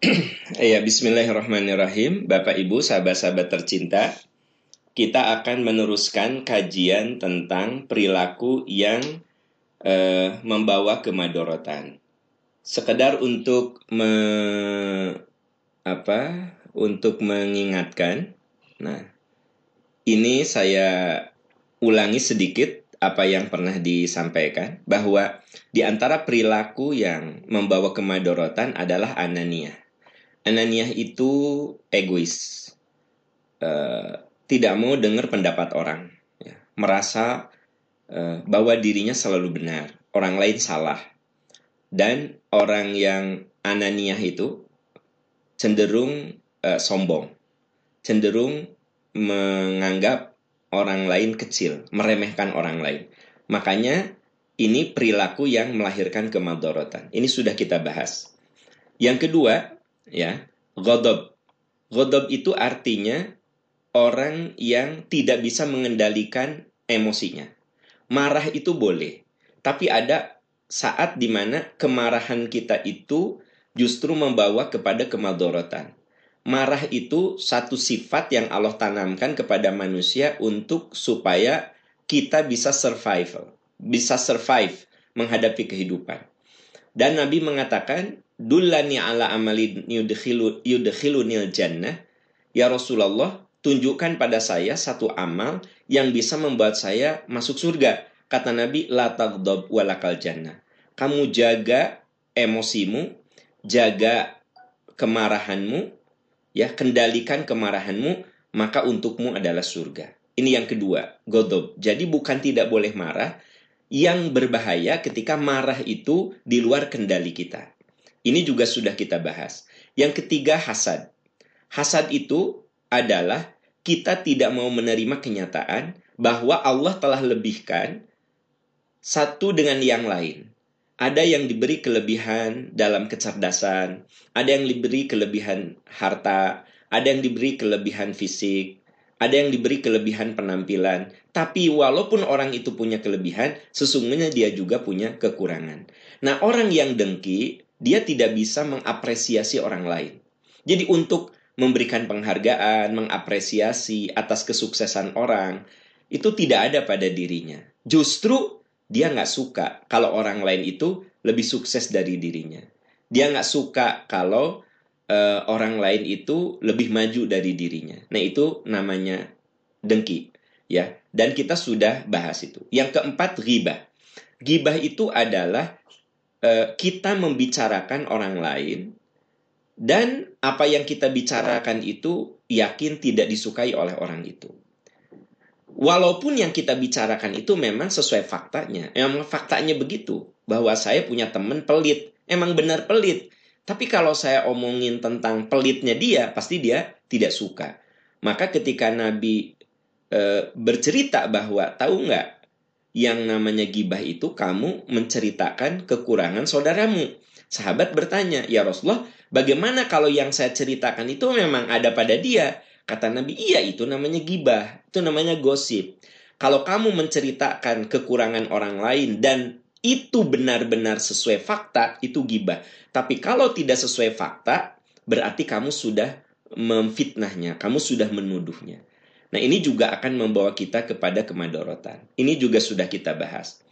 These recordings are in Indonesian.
Ya, bismillahirrahmanirrahim. Bapak Ibu, sahabat-sahabat tercinta, kita akan meneruskan kajian tentang perilaku yang eh, membawa kemadorotan. Sekedar untuk me, apa? Untuk mengingatkan. Nah, ini saya ulangi sedikit apa yang pernah disampaikan bahwa di antara perilaku yang membawa kemadorotan adalah anania. Anania itu egois, uh, tidak mau dengar pendapat orang, ya. merasa uh, bahwa dirinya selalu benar, orang lain salah, dan orang yang anania itu cenderung uh, sombong, cenderung menganggap orang lain kecil, meremehkan orang lain. Makanya ini perilaku yang melahirkan kemadorotan. Ini sudah kita bahas. Yang kedua, ya, godob. Godob itu artinya orang yang tidak bisa mengendalikan emosinya. Marah itu boleh, tapi ada saat di mana kemarahan kita itu justru membawa kepada kemadorotan. Marah itu satu sifat yang Allah tanamkan kepada manusia untuk supaya kita bisa survival bisa survive menghadapi kehidupan. Dan Nabi mengatakan, Dullani ala amali yudkhilu, yudkhilunil jannah. Ya Rasulullah, tunjukkan pada saya satu amal yang bisa membuat saya masuk surga. Kata Nabi, la tagdob walakal jannah. Kamu jaga emosimu, jaga kemarahanmu, ya kendalikan kemarahanmu, maka untukmu adalah surga. Ini yang kedua, godob. Jadi bukan tidak boleh marah, yang berbahaya ketika marah itu di luar kendali kita. Ini juga sudah kita bahas. Yang ketiga, hasad. Hasad itu adalah kita tidak mau menerima kenyataan bahwa Allah telah lebihkan satu dengan yang lain. Ada yang diberi kelebihan dalam kecerdasan, ada yang diberi kelebihan harta, ada yang diberi kelebihan fisik, ada yang diberi kelebihan penampilan, tapi walaupun orang itu punya kelebihan, sesungguhnya dia juga punya kekurangan. Nah, orang yang dengki, dia tidak bisa mengapresiasi orang lain. Jadi untuk memberikan penghargaan, mengapresiasi atas kesuksesan orang, itu tidak ada pada dirinya. Justru dia nggak suka kalau orang lain itu lebih sukses dari dirinya. Dia nggak suka kalau uh, orang lain itu lebih maju dari dirinya. Nah, itu namanya dengki, ya. Dan kita sudah bahas itu. Yang keempat, ghibah. Ghibah itu adalah uh, kita membicarakan orang lain dan apa yang kita bicarakan itu yakin tidak disukai oleh orang itu. Walaupun yang kita bicarakan itu memang sesuai faktanya, emang faktanya begitu bahwa saya punya teman pelit, emang benar pelit tapi kalau saya omongin tentang pelitnya dia, pasti dia tidak suka. Maka ketika Nabi e, bercerita bahwa tahu nggak yang namanya gibah itu kamu menceritakan kekurangan saudaramu. Sahabat bertanya, ya Rasulullah, bagaimana kalau yang saya ceritakan itu memang ada pada dia? Kata Nabi, iya itu namanya gibah, itu namanya gosip. Kalau kamu menceritakan kekurangan orang lain dan itu benar-benar sesuai fakta, itu gibah. Tapi kalau tidak sesuai fakta, berarti kamu sudah memfitnahnya, kamu sudah menuduhnya. Nah, ini juga akan membawa kita kepada kemadorotan. Ini juga sudah kita bahas.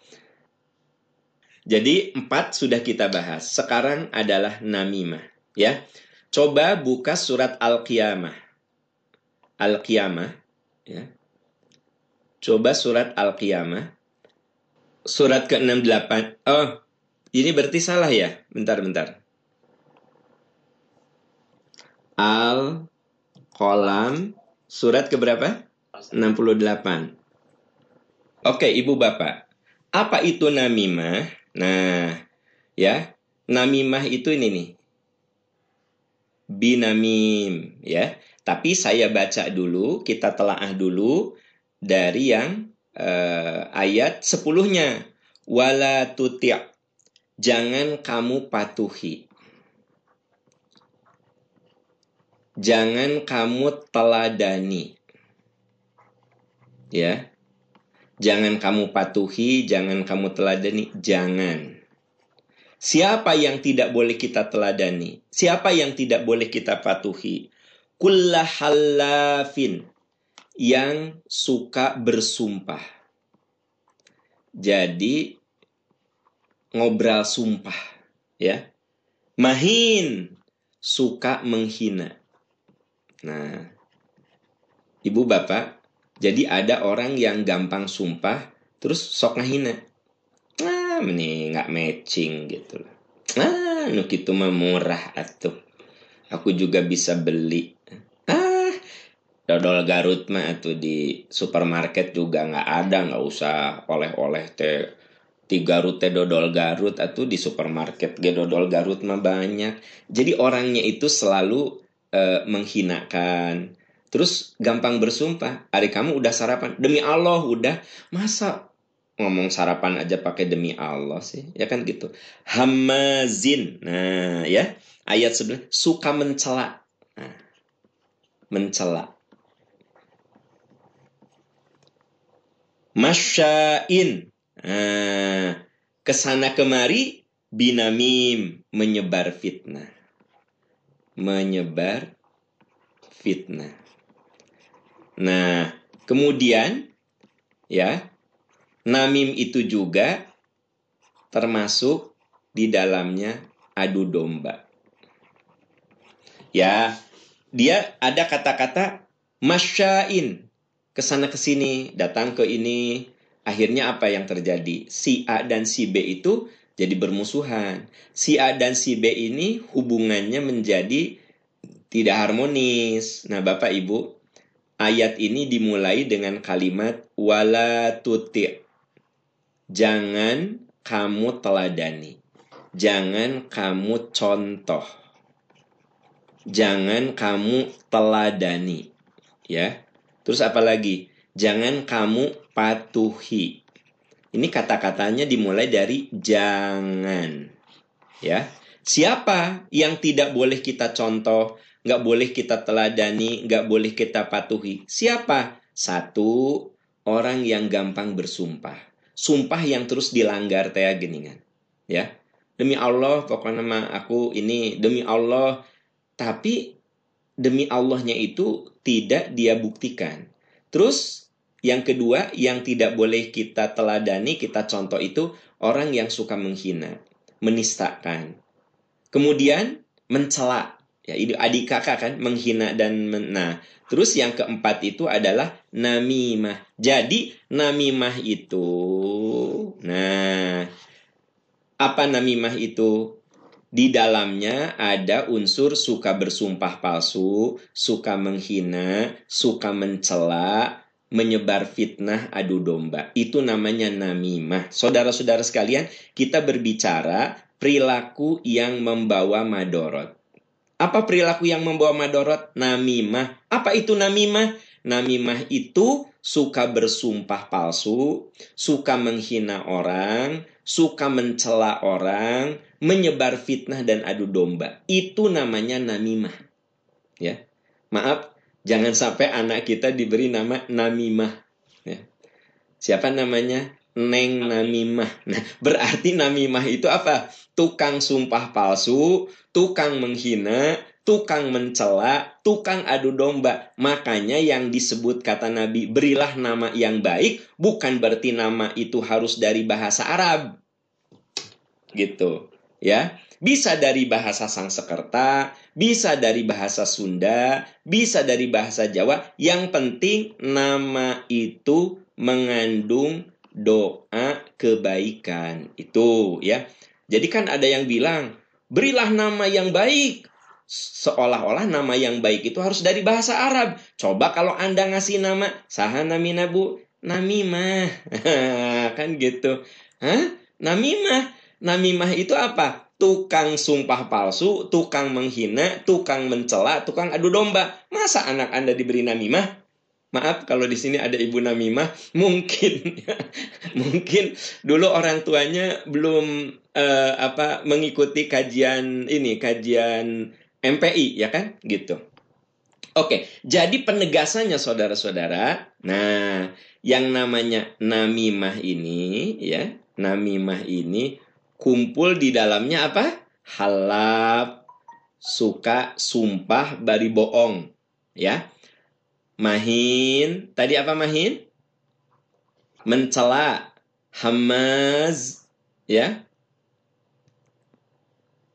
Jadi, empat sudah kita bahas. Sekarang adalah namimah. Ya, Coba buka surat Al-Qiyamah. Al-Qiyamah. Ya. Coba surat Al-Qiyamah. Surat ke-68. Oh, ini berarti salah ya? Bentar, bentar. Al kolam surat ke berapa? 68. Oke, Ibu Bapak. Apa itu namimah? Nah, ya. Namimah itu ini nih. Binamim, ya. Tapi saya baca dulu, kita telaah dulu dari yang uh, ayat sepuluhnya. Wala tuti' jangan kamu patuhi. Jangan kamu teladani. Ya. Jangan kamu patuhi, jangan kamu teladani, jangan. Siapa yang tidak boleh kita teladani? Siapa yang tidak boleh kita patuhi? Kullahalafin yang suka bersumpah. Jadi ngobrol sumpah, ya. Mahin suka menghina. Nah, Ibu Bapak, jadi ada orang yang gampang sumpah terus sok ngehina. Ah ini nggak matching gitu loh ah nuk itu mah murah atuh. Aku juga bisa beli. Ah dodol Garut mah tuh di supermarket juga nggak ada nggak usah oleh-oleh teh. Tiga Garut teh dodol Garut atau di supermarket ge dodol Garut mah banyak. Jadi orangnya itu selalu uh, menghinakan. Terus gampang bersumpah, hari kamu udah sarapan. Demi Allah udah. Masa ngomong sarapan aja pakai demi Allah sih? Ya kan gitu. Hamazin. Nah ya. Ayat sebelah suka mencela. Nah, mencela. Masyain. Nah, ke sana kemari binamim menyebar fitnah menyebar fitnah. Nah kemudian ya Namim itu juga termasuk di dalamnya adu domba. Ya, dia ada kata-kata masyain ke sana ke sini datang ke ini. Akhirnya apa yang terjadi? Si A dan si B itu jadi bermusuhan si A dan si B ini hubungannya menjadi tidak harmonis nah Bapak Ibu ayat ini dimulai dengan kalimat wala tuti jangan kamu teladani. Jangan kamu contoh. Jangan kamu teladani. Ya. Terus apa lagi? Jangan kamu patuhi. Ini kata-katanya dimulai dari jangan. Ya. Siapa yang tidak boleh kita contoh, nggak boleh kita teladani, nggak boleh kita patuhi? Siapa? Satu, orang yang gampang bersumpah sumpah yang terus dilanggar teh geningan ya demi Allah pokoknya mah aku ini demi Allah tapi demi Allahnya itu tidak dia buktikan terus yang kedua yang tidak boleh kita teladani kita contoh itu orang yang suka menghina menistakan kemudian mencela ya ini adik kakak kan menghina dan men nah Terus yang keempat itu adalah namimah. Jadi namimah itu, nah apa namimah itu? Di dalamnya ada unsur suka bersumpah palsu, suka menghina, suka mencela, menyebar fitnah adu domba. Itu namanya namimah. Saudara-saudara sekalian, kita berbicara perilaku yang membawa madorot. Apa perilaku yang membawa madorot? Namimah. Apa itu namimah? Namimah itu suka bersumpah palsu, suka menghina orang, suka mencela orang, menyebar fitnah dan adu domba. Itu namanya namimah. Ya. Maaf, jangan sampai anak kita diberi nama namimah. Ya. Siapa namanya? Neng Namimah. Nah, berarti Namimah itu apa? Tukang sumpah palsu, tukang menghina, tukang mencela, tukang adu domba. Makanya yang disebut kata Nabi, berilah nama yang baik, bukan berarti nama itu harus dari bahasa Arab. Gitu, ya. Bisa dari bahasa Sangsekerta, bisa dari bahasa Sunda, bisa dari bahasa Jawa. Yang penting nama itu mengandung doa kebaikan. Itu ya. Jadi kan ada yang bilang, berilah nama yang baik. Seolah-olah nama yang baik itu harus dari bahasa Arab. Coba kalau Anda ngasih nama Sahana Minabu, Namimah. kan gitu. Hah? Namimah. Namimah itu apa? Tukang sumpah palsu, tukang menghina, tukang mencela, tukang adu domba. Masa anak Anda diberi namimah? Maaf kalau di sini ada Ibu Namimah, mungkin mungkin dulu orang tuanya belum uh, apa mengikuti kajian ini, kajian MPI ya kan? Gitu. Oke, jadi penegasannya saudara-saudara. Nah, yang namanya namimah ini ya, namimah ini kumpul di dalamnya apa? Halap, suka, sumpah, bari bohong. Ya. Mahin, tadi apa mahin? Mencela, hamaz, ya.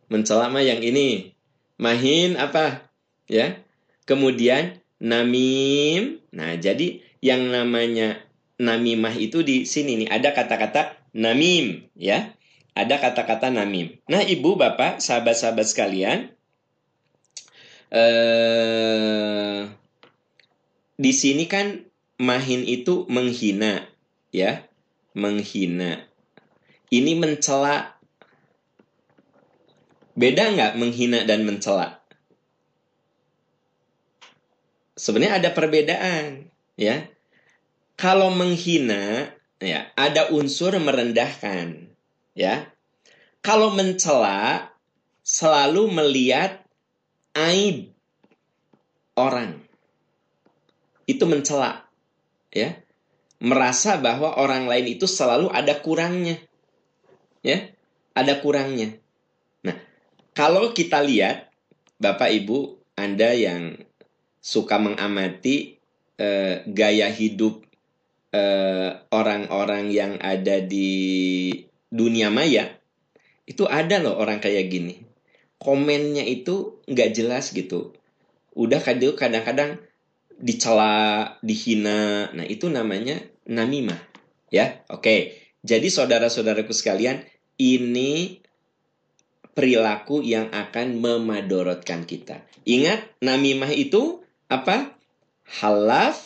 Mencela mah yang ini. Mahin apa? Ya. Kemudian namim. Nah, jadi yang namanya namimah itu di sini nih ada kata-kata namim, ya. Ada kata-kata namim. Nah, Ibu, Bapak, sahabat-sahabat sekalian, eh di sini kan mahin itu menghina, ya, menghina. Ini mencela. Beda nggak menghina dan mencela? Sebenarnya ada perbedaan, ya. Kalau menghina, ya, ada unsur merendahkan, ya. Kalau mencela, selalu melihat aib orang. Itu mencela ya. Merasa bahwa orang lain itu selalu ada kurangnya ya. Ada kurangnya. Nah kalau kita lihat Bapak Ibu Anda yang suka mengamati eh, gaya hidup eh, orang-orang eh, yang ada di dunia maya itu ada loh orang kayak gini komennya itu nggak jelas gitu udah kadang-kadang dicela, dihina. Nah, itu namanya namimah. Ya, oke. Jadi saudara-saudaraku sekalian, ini perilaku yang akan memadorotkan kita. Ingat, namimah itu apa? Halaf,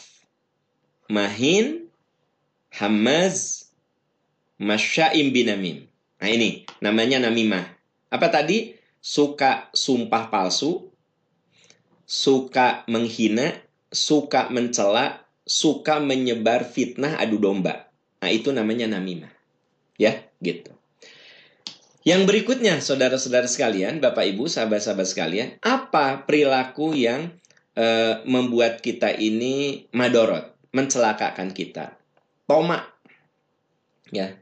mahin, hamaz, masyaim binamim. Nah ini namanya namimah. Apa tadi? Suka sumpah palsu, suka menghina, suka mencela, suka menyebar fitnah adu domba. Nah, itu namanya namimah. Ya, gitu. Yang berikutnya, saudara-saudara sekalian, Bapak Ibu, sahabat-sahabat sekalian, apa perilaku yang e, membuat kita ini madorot, mencelakakan kita? Toma. Ya.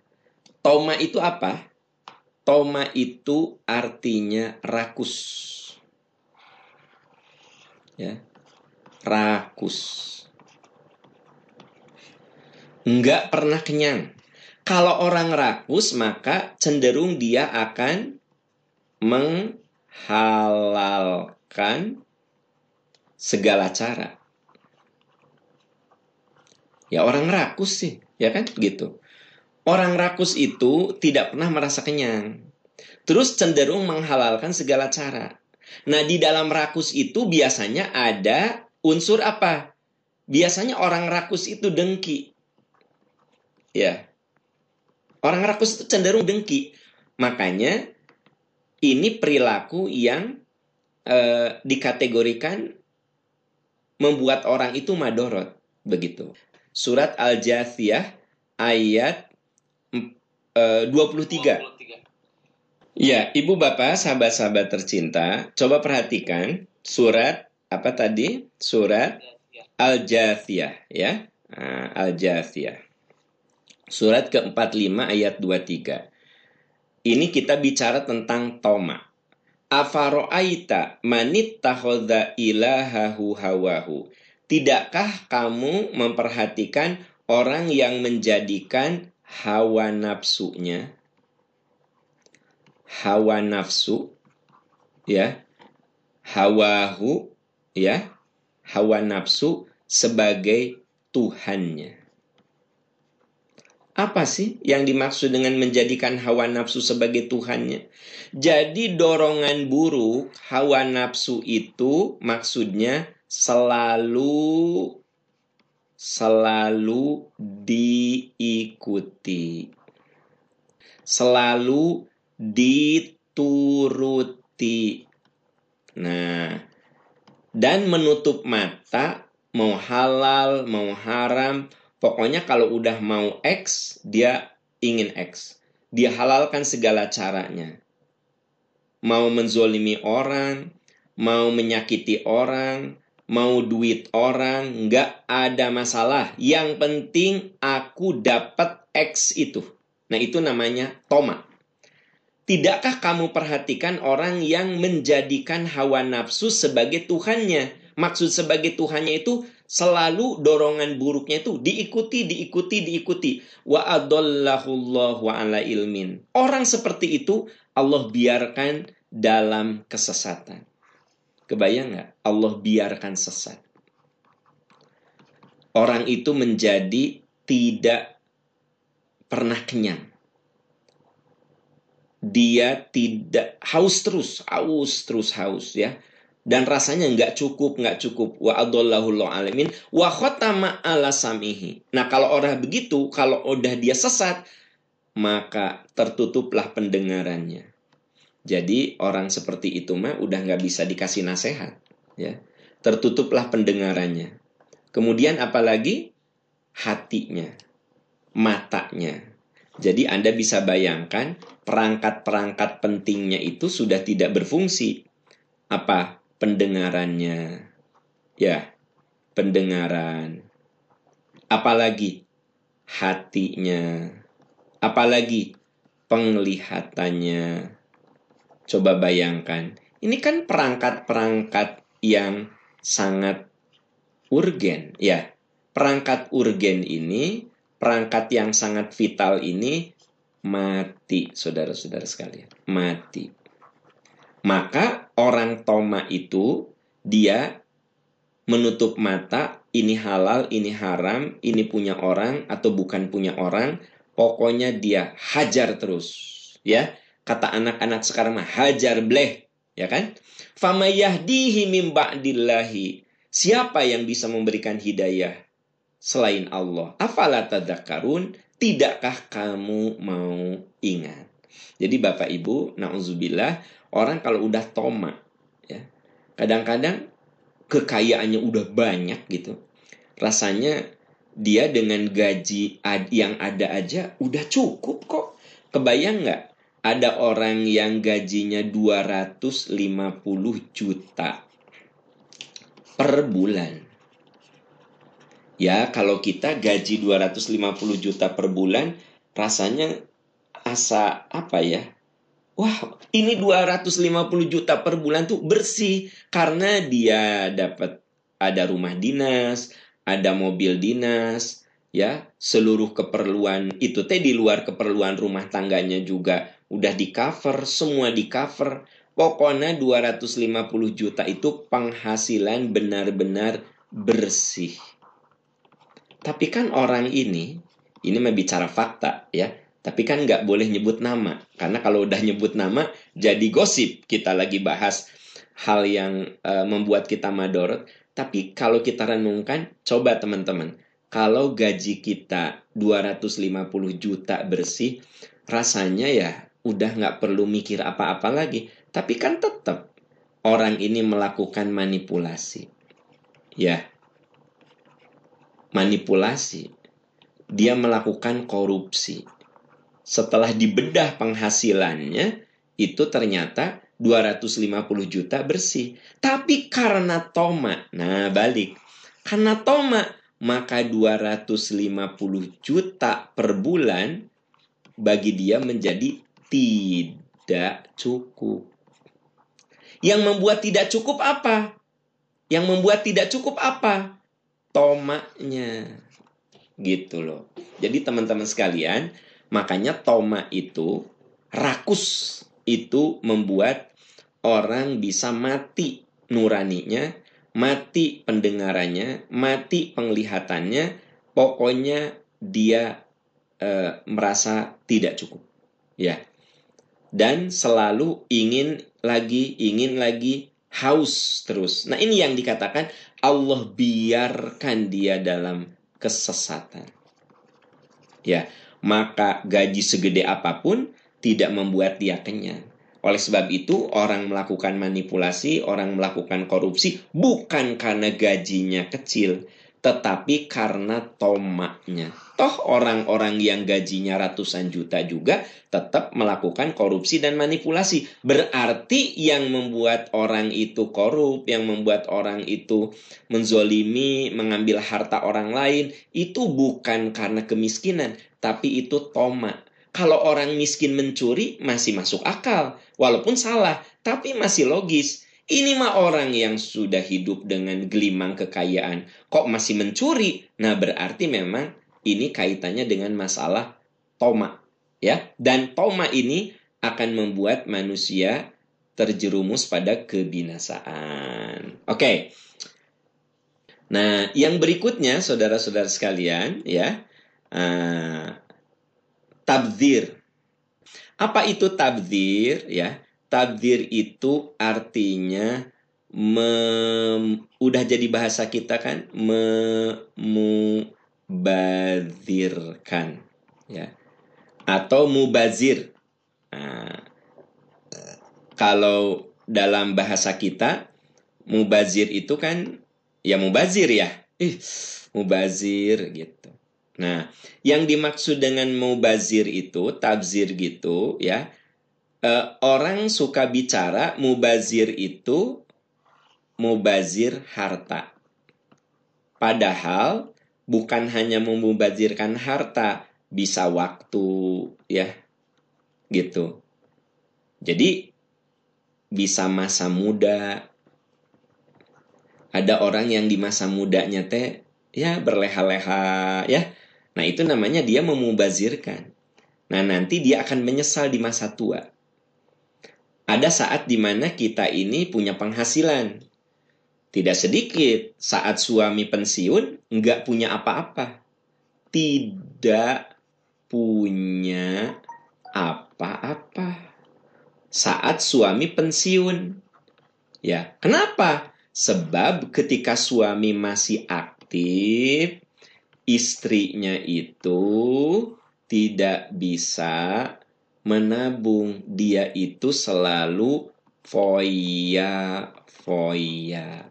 Toma itu apa? Toma itu artinya rakus. Ya rakus. Enggak pernah kenyang. Kalau orang rakus, maka cenderung dia akan menghalalkan segala cara. Ya orang rakus sih, ya kan gitu. Orang rakus itu tidak pernah merasa kenyang. Terus cenderung menghalalkan segala cara. Nah, di dalam rakus itu biasanya ada unsur apa? Biasanya orang rakus itu dengki. Ya. Orang rakus itu cenderung dengki. Makanya ini perilaku yang eh, dikategorikan membuat orang itu madorot. Begitu. Surat Al-Jathiyah ayat 23. 23. Ya, Ibu Bapak, sahabat-sahabat tercinta, coba perhatikan surat apa tadi? Surat Al-Jathiyah ya. Nah, Al-Jathiyah. Surat ke-45 ayat 23. Ini kita bicara tentang toma. Afaro'aita manittakhadha ilahahu hawahu. Tidakkah kamu memperhatikan orang yang menjadikan hawa nafsunya hawa nafsu ya hawahu ya hawa nafsu sebagai Tuhannya. Apa sih yang dimaksud dengan menjadikan hawa nafsu sebagai Tuhannya? Jadi dorongan buruk hawa nafsu itu maksudnya selalu selalu diikuti. Selalu dituruti. Nah, dan menutup mata mau halal mau haram pokoknya kalau udah mau X dia ingin X dia halalkan segala caranya mau menzolimi orang mau menyakiti orang mau duit orang nggak ada masalah yang penting aku dapat X itu nah itu namanya toma Tidakkah kamu perhatikan orang yang menjadikan hawa nafsu sebagai Tuhannya? Maksud sebagai Tuhannya itu selalu dorongan buruknya itu diikuti, diikuti, diikuti. Wa adallahullahu ala ilmin. Orang seperti itu Allah biarkan dalam kesesatan. Kebayang nggak? Allah biarkan sesat. Orang itu menjadi tidak pernah kenyang dia tidak haus terus, haus terus haus ya. Dan rasanya nggak cukup, nggak cukup. Wa adallahullahu alamin wa khotama ala samihi. Nah kalau orang begitu, kalau udah dia sesat, maka tertutuplah pendengarannya. Jadi orang seperti itu mah udah nggak bisa dikasih nasihat, ya. Tertutuplah pendengarannya. Kemudian apalagi hatinya, matanya, jadi Anda bisa bayangkan perangkat-perangkat pentingnya itu sudah tidak berfungsi. Apa? Pendengarannya. Ya, pendengaran. Apalagi hatinya. Apalagi penglihatannya. Coba bayangkan. Ini kan perangkat-perangkat yang sangat urgen, ya. Perangkat urgen ini perangkat yang sangat vital ini mati, saudara-saudara sekalian. Mati. Maka orang toma itu dia menutup mata, ini halal, ini haram, ini punya orang atau bukan punya orang, pokoknya dia hajar terus. Ya, kata anak-anak sekarang mah hajar bleh, ya kan? Fama yahdihi mim ba'dillahi. Siapa yang bisa memberikan hidayah selain Allah. Afala tadakkarun? Tidakkah kamu mau ingat? Jadi Bapak Ibu, nauzubillah, orang kalau udah toma, ya, kadang-kadang kekayaannya udah banyak gitu. Rasanya dia dengan gaji yang ada aja udah cukup kok. Kebayang nggak? Ada orang yang gajinya 250 juta per bulan. Ya, kalau kita gaji 250 juta per bulan, rasanya asa apa ya? Wah, ini 250 juta per bulan tuh bersih karena dia dapat ada rumah dinas, ada mobil dinas, ya, seluruh keperluan itu teh di luar keperluan rumah tangganya juga udah di cover, semua di cover. Pokoknya 250 juta itu penghasilan benar-benar bersih. Tapi kan orang ini, ini bicara fakta ya. Tapi kan nggak boleh nyebut nama. Karena kalau udah nyebut nama, jadi gosip. Kita lagi bahas hal yang uh, membuat kita madorot. Tapi kalau kita renungkan, coba teman-teman. Kalau gaji kita 250 juta bersih, rasanya ya udah nggak perlu mikir apa-apa lagi. Tapi kan tetap orang ini melakukan manipulasi. Ya, manipulasi, dia melakukan korupsi. Setelah dibedah penghasilannya, itu ternyata 250 juta bersih. Tapi karena toma, nah balik. Karena toma, maka 250 juta per bulan bagi dia menjadi tidak cukup. Yang membuat tidak cukup apa? Yang membuat tidak cukup apa? tomanya gitu loh. Jadi teman-teman sekalian, makanya toma itu rakus itu membuat orang bisa mati nuraninya, mati pendengarannya, mati penglihatannya, pokoknya dia e, merasa tidak cukup. Ya. Dan selalu ingin lagi, ingin lagi, haus terus. Nah, ini yang dikatakan Allah biarkan dia dalam kesesatan. Ya, maka gaji segede apa pun tidak membuat dia kenyang. Oleh sebab itu, orang melakukan manipulasi, orang melakukan korupsi bukan karena gajinya kecil, tetapi karena tomaknya. Toh orang-orang yang gajinya ratusan juta juga tetap melakukan korupsi dan manipulasi. Berarti yang membuat orang itu korup, yang membuat orang itu menzolimi, mengambil harta orang lain, itu bukan karena kemiskinan, tapi itu tomak. kalau orang miskin mencuri masih masuk akal, walaupun salah, tapi masih logis. Ini mah orang yang sudah hidup dengan gelimang kekayaan, kok masih mencuri? Nah, berarti memang ini kaitannya dengan masalah toma, ya. Dan toma ini akan membuat manusia terjerumus pada kebinasaan. Oke. Okay. Nah, yang berikutnya saudara-saudara sekalian, ya. Uh, tabdir. Apa itu tabdir ya? Tabdir itu artinya mem, udah jadi bahasa kita kan memubazirkan ya atau mubazir. Nah, kalau dalam bahasa kita mubazir itu kan ya mubazir ya. Ih, mubazir gitu. Nah, yang dimaksud dengan mubazir itu, tabzir gitu ya. Eh, orang suka bicara mubazir itu mubazir harta. Padahal bukan hanya memubazirkan harta, bisa waktu ya. Gitu. Jadi bisa masa muda. Ada orang yang di masa mudanya teh ya berleha-leha ya Nah, itu namanya dia memubazirkan. Nah, nanti dia akan menyesal di masa tua. Ada saat di mana kita ini punya penghasilan. Tidak sedikit saat suami pensiun nggak punya apa-apa. Tidak punya apa-apa. Saat suami pensiun. Ya, kenapa? Sebab ketika suami masih aktif, istrinya itu tidak bisa menabung. Dia itu selalu foya foya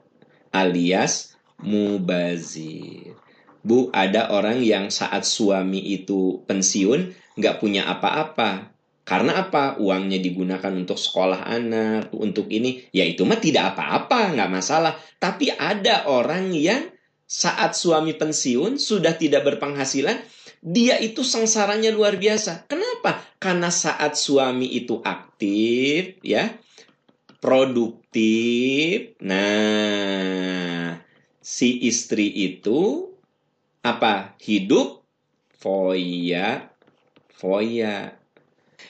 alias mubazir. Bu, ada orang yang saat suami itu pensiun nggak punya apa-apa. Karena apa? Uangnya digunakan untuk sekolah anak, untuk ini. Ya itu mah tidak apa-apa, nggak masalah. Tapi ada orang yang saat suami pensiun sudah tidak berpenghasilan, dia itu sengsaranya luar biasa. Kenapa? Karena saat suami itu aktif, ya, produktif. Nah, si istri itu apa? Hidup foya foya.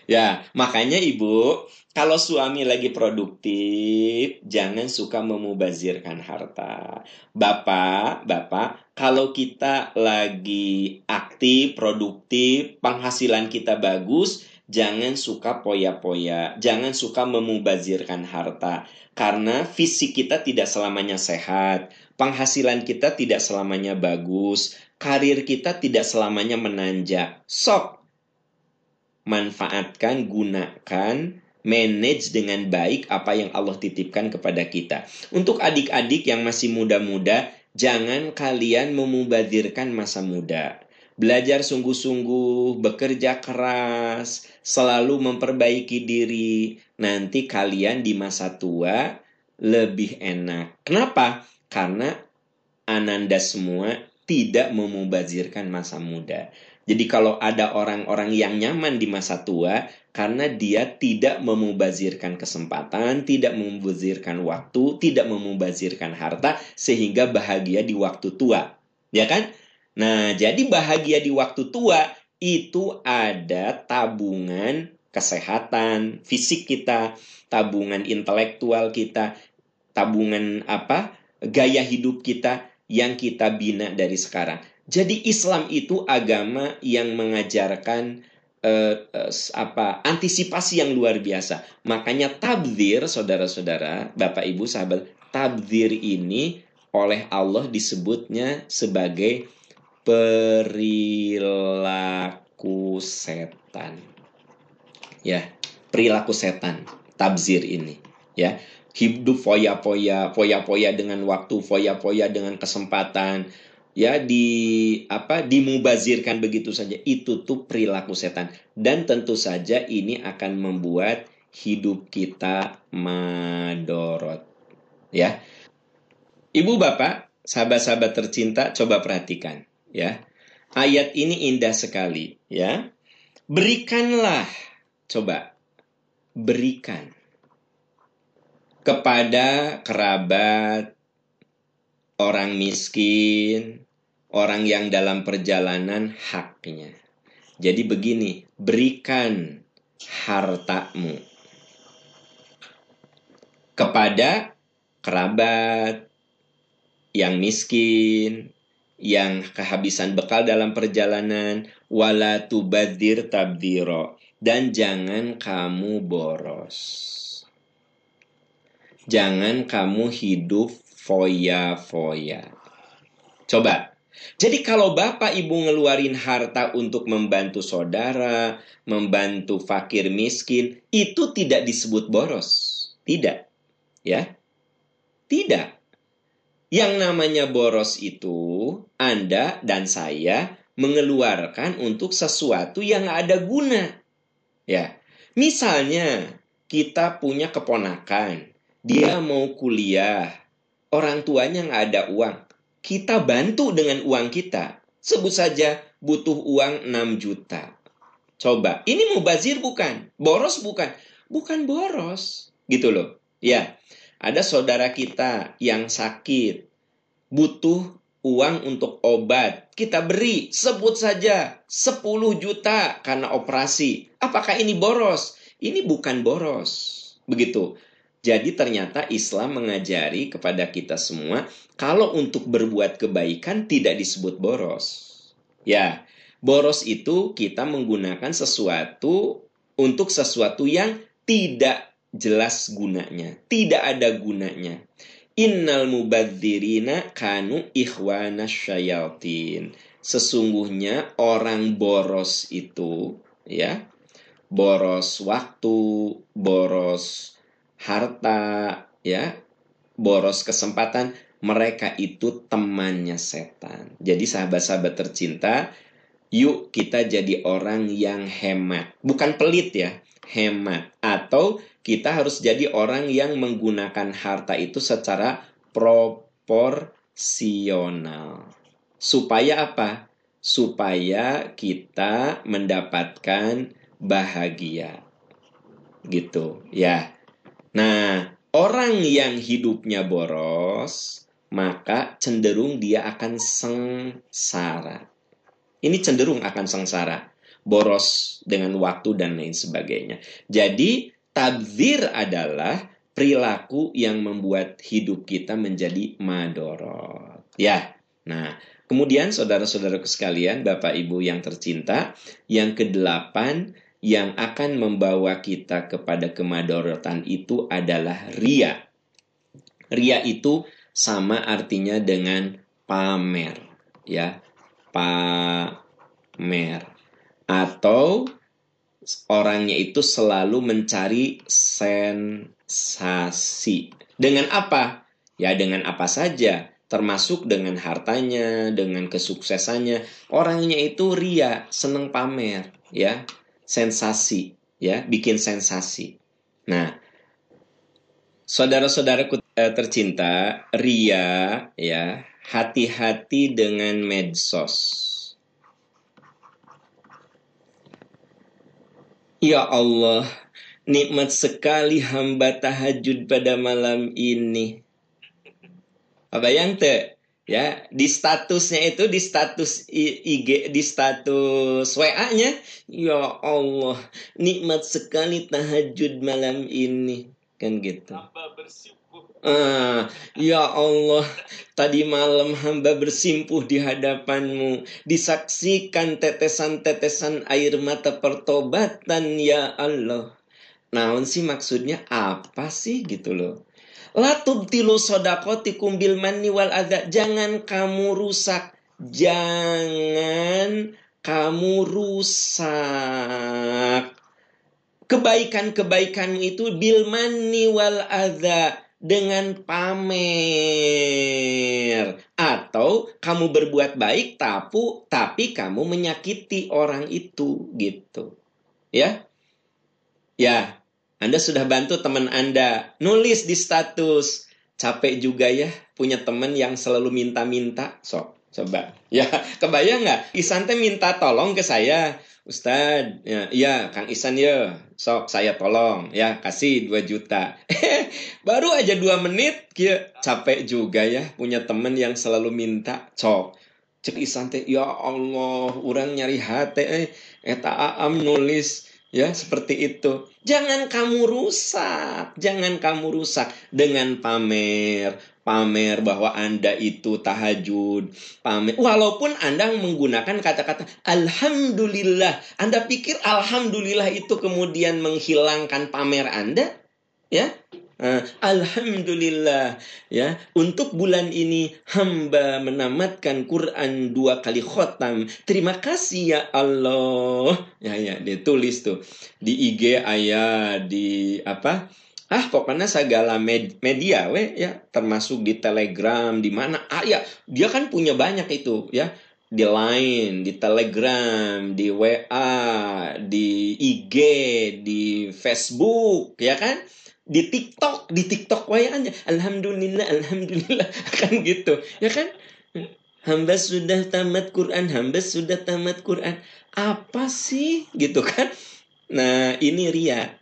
Ya, makanya Ibu, kalau suami lagi produktif, jangan suka memubazirkan harta. Bapak, Bapak, kalau kita lagi aktif, produktif, penghasilan kita bagus, jangan suka poya-poya, jangan suka memubazirkan harta. Karena fisik kita tidak selamanya sehat, penghasilan kita tidak selamanya bagus, karir kita tidak selamanya menanjak. Sok, manfaatkan, gunakan manage dengan baik apa yang Allah titipkan kepada kita. Untuk adik-adik yang masih muda-muda, jangan kalian memubazirkan masa muda. Belajar sungguh-sungguh, bekerja keras, selalu memperbaiki diri. Nanti kalian di masa tua lebih enak. Kenapa? Karena Ananda semua tidak memubazirkan masa muda. Jadi kalau ada orang-orang yang nyaman di masa tua karena dia tidak memubazirkan kesempatan, tidak memubazirkan waktu, tidak memubazirkan harta sehingga bahagia di waktu tua. Ya kan? Nah, jadi bahagia di waktu tua itu ada tabungan kesehatan fisik kita, tabungan intelektual kita, tabungan apa? gaya hidup kita yang kita bina dari sekarang. Jadi Islam itu agama yang mengajarkan uh, uh, apa antisipasi yang luar biasa. Makanya tabdir, saudara-saudara, Bapak Ibu sahabat, tabdir ini oleh Allah disebutnya sebagai perilaku setan. Ya, perilaku setan, tabzir ini, ya. Hidup foya-foya, foya-foya dengan waktu, foya-foya dengan kesempatan, ya di apa dimubazirkan begitu saja. Itu tuh perilaku setan. Dan tentu saja ini akan membuat hidup kita madorot. Ya. Ibu bapak sahabat-sahabat tercinta coba perhatikan ya. Ayat ini indah sekali ya. Berikanlah, coba, berikan kepada kerabat, orang miskin, orang yang dalam perjalanan haknya. Jadi begini, berikan hartamu kepada kerabat yang miskin, yang kehabisan bekal dalam perjalanan, wala tubadir tabdiro, dan jangan kamu boros. Jangan kamu hidup foya-foya. Coba, jadi kalau bapak ibu ngeluarin harta untuk membantu saudara, membantu fakir miskin, itu tidak disebut boros. Tidak. Ya. Tidak. Yang namanya boros itu Anda dan saya mengeluarkan untuk sesuatu yang ada guna. Ya. Misalnya kita punya keponakan, dia mau kuliah, orang tuanya nggak ada uang. Kita bantu dengan uang kita. Sebut saja butuh uang 6 juta. Coba, ini mau bazir bukan? Boros bukan? Bukan boros. Gitu loh. Ya, ada saudara kita yang sakit, butuh uang untuk obat. Kita beri, sebut saja 10 juta karena operasi. Apakah ini boros? Ini bukan boros. Begitu. Jadi ternyata Islam mengajari kepada kita semua kalau untuk berbuat kebaikan tidak disebut boros. Ya, boros itu kita menggunakan sesuatu untuk sesuatu yang tidak jelas gunanya, tidak ada gunanya. Innal mubadzirina kanu ikhwana syayatin. Sesungguhnya orang boros itu, ya, boros waktu, boros harta, ya, boros kesempatan, mereka itu temannya setan. Jadi sahabat-sahabat tercinta, yuk kita jadi orang yang hemat. Bukan pelit ya, hemat. Atau kita harus jadi orang yang menggunakan harta itu secara proporsional. Supaya apa? Supaya kita mendapatkan bahagia. Gitu, ya. Nah, orang yang hidupnya boros, maka cenderung dia akan sengsara. Ini cenderung akan sengsara, boros dengan waktu dan lain sebagainya. Jadi, Tabzir adalah perilaku yang membuat hidup kita menjadi madorot. Ya, nah kemudian saudara-saudaraku sekalian, Bapak Ibu yang tercinta, yang kedelapan yang akan membawa kita kepada kemadorotan itu adalah ria. Ria itu sama artinya dengan pamer, ya, pamer atau orangnya itu selalu mencari sensasi. Dengan apa? Ya dengan apa saja, termasuk dengan hartanya, dengan kesuksesannya. Orangnya itu ria, seneng pamer, ya, sensasi, ya, bikin sensasi. Nah, saudara-saudaraku eh, tercinta, ria, ya, hati-hati dengan medsos Ya Allah, nikmat sekali hamba tahajud pada malam ini. Apa yang te? Ya, di statusnya itu di status IG di status WA-nya, ya Allah, nikmat sekali tahajud malam ini. Kan gitu. Ah, ya Allah, tadi malam hamba bersimpuh di hadapanmu, disaksikan tetesan-tetesan air mata pertobatan, ya Allah. Naon sih maksudnya apa sih gitu loh. Latub tilu sodakoti kumbil mani wal ada. Jangan kamu rusak. Jangan kamu rusak. Kebaikan-kebaikanmu itu bil mani wal ada dengan pamer atau kamu berbuat baik tapi tapi kamu menyakiti orang itu gitu ya ya Anda sudah bantu teman Anda nulis di status capek juga ya punya teman yang selalu minta-minta sok Coba. Ya, kebayang nggak? Isan teh minta tolong ke saya. Ustad, ya, ya Kang Isan ya, sok saya tolong, ya kasih 2 juta. Baru aja dua menit, kia capek juga ya punya temen yang selalu minta, cok. Cek Isan teh, ya Allah, orang nyari hati, eh, eta aam nulis, ya seperti itu. Jangan kamu rusak, jangan kamu rusak dengan pamer, pamer bahwa Anda itu tahajud, pamer. Walaupun Anda menggunakan kata-kata alhamdulillah, Anda pikir alhamdulillah itu kemudian menghilangkan pamer Anda? Ya? Uh, Alhamdulillah ya. Untuk bulan ini hamba menamatkan Quran dua kali khotam terima kasih ya Allah. Ya ya ditulis tuh di IG ayah di apa? Ah pokoknya segala med media we ya. Termasuk di Telegram di mana. Ah ya dia kan punya banyak itu ya. Di Line, di Telegram, di WA, di IG, di Facebook, ya kan? Di TikTok, di TikTok wayannya. Alhamdulillah, alhamdulillah kan gitu, ya kan? Hamba sudah tamat Quran, hamba sudah tamat Quran. Apa sih gitu kan? Nah, ini ria.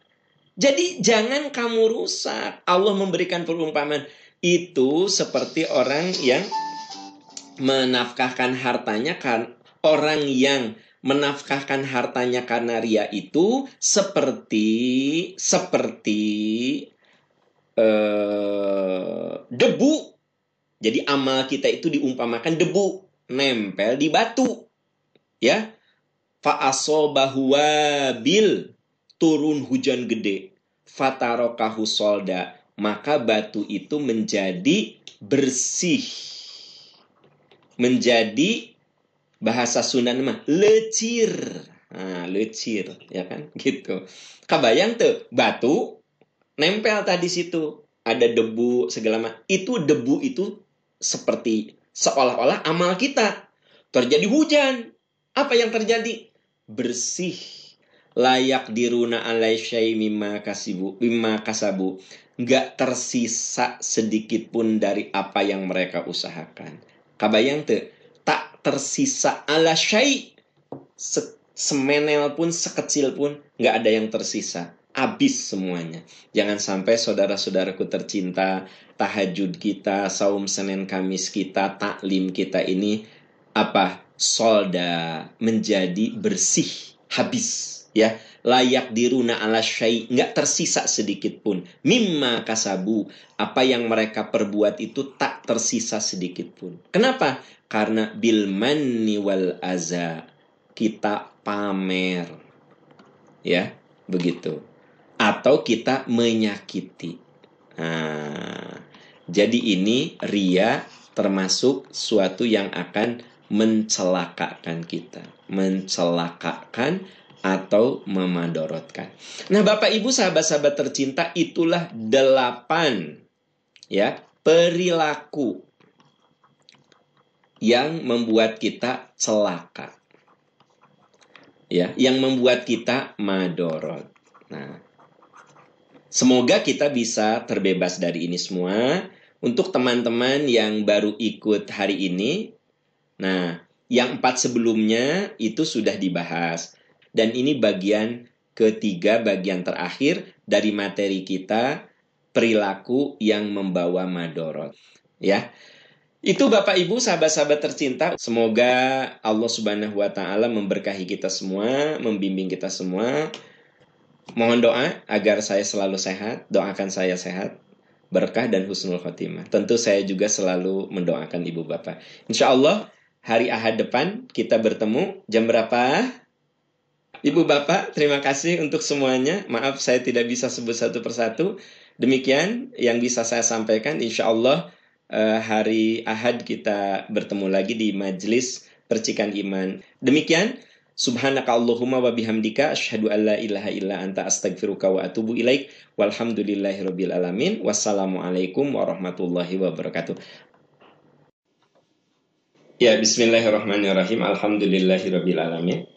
Jadi jangan kamu rusak. Allah memberikan perumpamaan itu seperti orang yang menafkahkan hartanya kan orang yang menafkahkan hartanya karena ria itu seperti seperti eh, debu. Jadi amal kita itu diumpamakan debu nempel di batu. Ya. Fa'asobahu bil turun hujan gede, fatarokahu solda, maka batu itu menjadi bersih. Menjadi bahasa Sunan mah lecir. Nah, lecir, ya kan? Gitu. Kabayang tuh, batu nempel tadi situ. Ada debu segala macam. Itu debu itu seperti seolah-olah amal kita. Terjadi hujan. Apa yang terjadi? Bersih layak diruna alai syai mimma kasibu mimma kasabu nggak tersisa sedikit pun dari apa yang mereka usahakan kabayang tuh tersisa ala syai. Se semenel pun sekecil pun nggak ada yang tersisa. Habis semuanya. Jangan sampai saudara-saudaraku tercinta tahajud kita saum senin kamis kita taklim kita ini apa solda menjadi bersih habis ya layak diruna ala syai. Nggak tersisa sedikit pun. Mimma kasabu. Apa yang mereka perbuat itu tak tersisa sedikit pun. Kenapa? Karena bil manni wal aza. Kita pamer. Ya begitu. Atau kita menyakiti. Nah, jadi ini ria termasuk suatu yang akan mencelakakan kita. Mencelakakan atau memadorotkan. Nah, Bapak Ibu sahabat-sahabat tercinta, itulah delapan ya perilaku yang membuat kita celaka. Ya, yang membuat kita madorot. Nah, semoga kita bisa terbebas dari ini semua. Untuk teman-teman yang baru ikut hari ini, nah, yang empat sebelumnya itu sudah dibahas dan ini bagian ketiga, bagian terakhir dari materi kita, perilaku yang membawa madorot. Ya, itu Bapak Ibu, sahabat-sahabat tercinta, semoga Allah Subhanahu wa taala memberkahi kita semua, membimbing kita semua. Mohon doa agar saya selalu sehat, doakan saya sehat, berkah dan husnul khotimah. Tentu saya juga selalu mendoakan Ibu Bapak. Insya Allah hari Ahad depan kita bertemu jam berapa? Ibu Bapak, terima kasih untuk semuanya. Maaf saya tidak bisa sebut satu persatu. Demikian yang bisa saya sampaikan. Insya Allah eh, hari Ahad kita bertemu lagi di Majelis Percikan Iman. Demikian. Subhanaka Allahumma wa bihamdika asyhadu an la ilaha illa anta astaghfiruka wa atubu ilaik. Walhamdulillahirabbil alamin. Wassalamualaikum warahmatullahi wabarakatuh. Ya, bismillahirrahmanirrahim. Alhamdulillahirabbil alamin.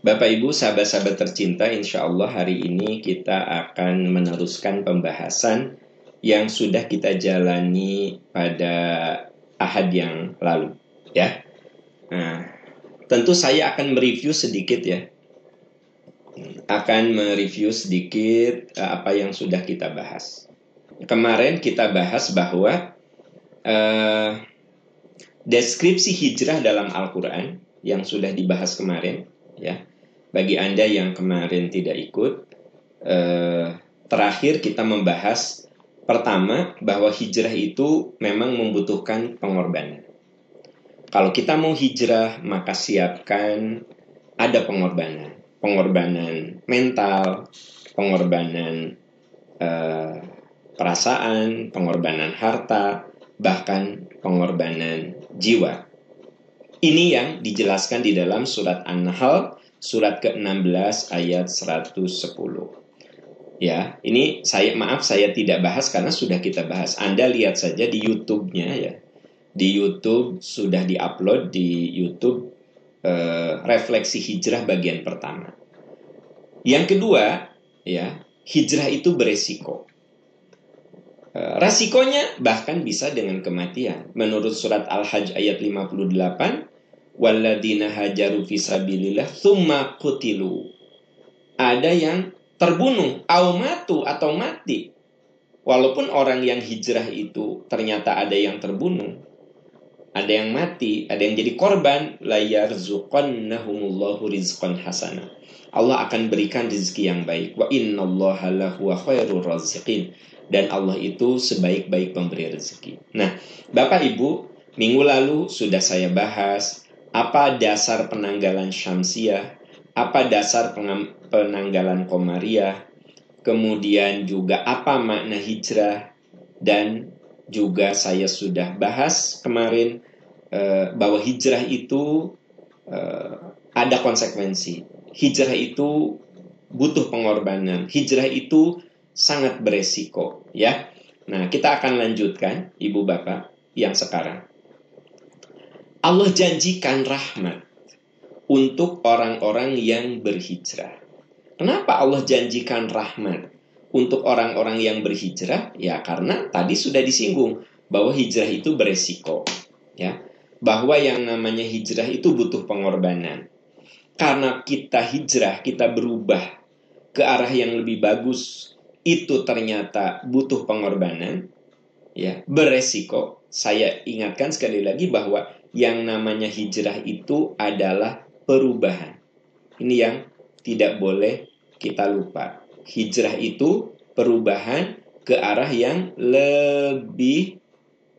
Bapak Ibu sahabat-sahabat tercinta insya Allah hari ini kita akan meneruskan pembahasan yang sudah kita jalani pada ahad yang lalu ya Nah, tentu saya akan mereview sedikit ya. Akan mereview sedikit uh, apa yang sudah kita bahas. Kemarin kita bahas bahwa uh, deskripsi hijrah dalam Al-Quran yang sudah dibahas kemarin, ya. Bagi anda yang kemarin tidak ikut, uh, terakhir kita membahas pertama bahwa hijrah itu memang membutuhkan pengorbanan. Kalau kita mau hijrah, maka siapkan ada pengorbanan. Pengorbanan mental, pengorbanan uh, perasaan, pengorbanan harta, bahkan pengorbanan jiwa. Ini yang dijelaskan di dalam surat An-Nahl, surat ke-16 ayat 110. Ya, ini saya maaf saya tidak bahas karena sudah kita bahas. Anda lihat saja di YouTube-nya ya di YouTube sudah diupload di YouTube eh, refleksi hijrah bagian pertama. Yang kedua, ya, hijrah itu beresiko. Eh, resikonya bahkan bisa dengan kematian. Menurut surat Al-Hajj ayat 58, "Walladina hajaru fisabilillah thumma kutilu." Ada yang terbunuh, aumatu atau mati. Walaupun orang yang hijrah itu ternyata ada yang terbunuh, ada yang mati, ada yang jadi korban, layar zuqannahumullahu rizqan hasana. Allah akan berikan rezeki yang baik. Wa innallaha lahu khairur raziqin. Dan Allah itu sebaik-baik pemberi rezeki. Nah, Bapak Ibu, minggu lalu sudah saya bahas apa dasar penanggalan syamsiah, apa dasar penanggalan komariah, kemudian juga apa makna hijrah, dan juga saya sudah bahas kemarin uh, bahwa hijrah itu uh, ada konsekuensi. Hijrah itu butuh pengorbanan. Hijrah itu sangat beresiko, ya. Nah, kita akan lanjutkan Ibu Bapak yang sekarang. Allah janjikan rahmat untuk orang-orang yang berhijrah. Kenapa Allah janjikan rahmat? untuk orang-orang yang berhijrah ya karena tadi sudah disinggung bahwa hijrah itu beresiko ya bahwa yang namanya hijrah itu butuh pengorbanan karena kita hijrah kita berubah ke arah yang lebih bagus itu ternyata butuh pengorbanan ya beresiko saya ingatkan sekali lagi bahwa yang namanya hijrah itu adalah perubahan ini yang tidak boleh kita lupa hijrah itu perubahan ke arah yang lebih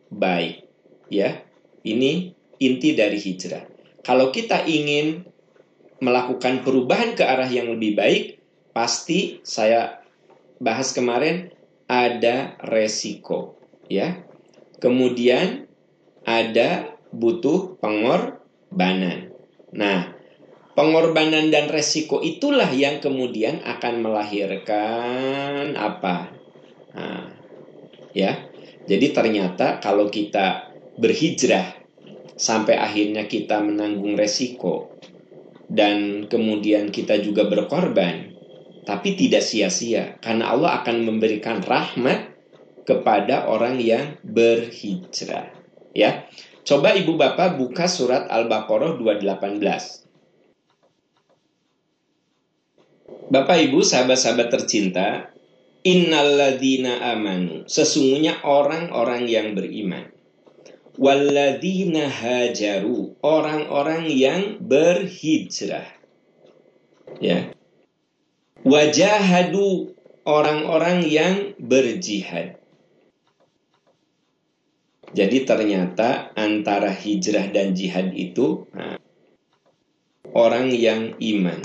baik. Ya, ini inti dari hijrah. Kalau kita ingin melakukan perubahan ke arah yang lebih baik, pasti saya bahas kemarin ada resiko, ya. Kemudian ada butuh pengorbanan. Nah, Pengorbanan dan resiko itulah yang kemudian akan melahirkan apa? Nah, ya. Jadi ternyata kalau kita berhijrah sampai akhirnya kita menanggung resiko dan kemudian kita juga berkorban, tapi tidak sia-sia karena Allah akan memberikan rahmat kepada orang yang berhijrah. Ya. Coba Ibu Bapak buka surat Al-Baqarah 218. Bapak Ibu, sahabat-sahabat tercinta, innalladzina amanu, sesungguhnya orang-orang yang beriman. Walladzina hajaru, orang-orang yang berhijrah. Ya. Wajahadu, orang-orang yang berjihad. Jadi ternyata antara hijrah dan jihad itu nah, orang yang iman.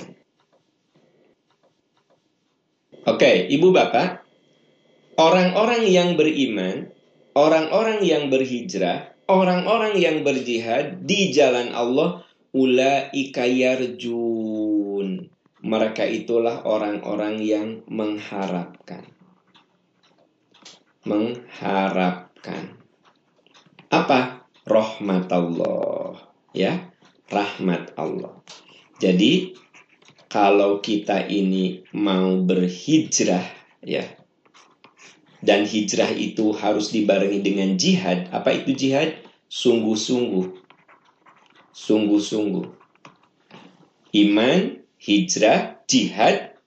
Oke, Ibu Bapak, orang-orang yang beriman, orang-orang yang berhijrah, orang-orang yang berjihad di jalan Allah, ulaika yarjun. Mereka itulah orang-orang yang mengharapkan. Mengharapkan. Apa? Rahmat Allah. Ya, rahmat Allah. Jadi kalau kita ini mau berhijrah ya dan hijrah itu harus dibarengi dengan jihad apa itu jihad sungguh-sungguh sungguh-sungguh. Iman, hijrah, jihad,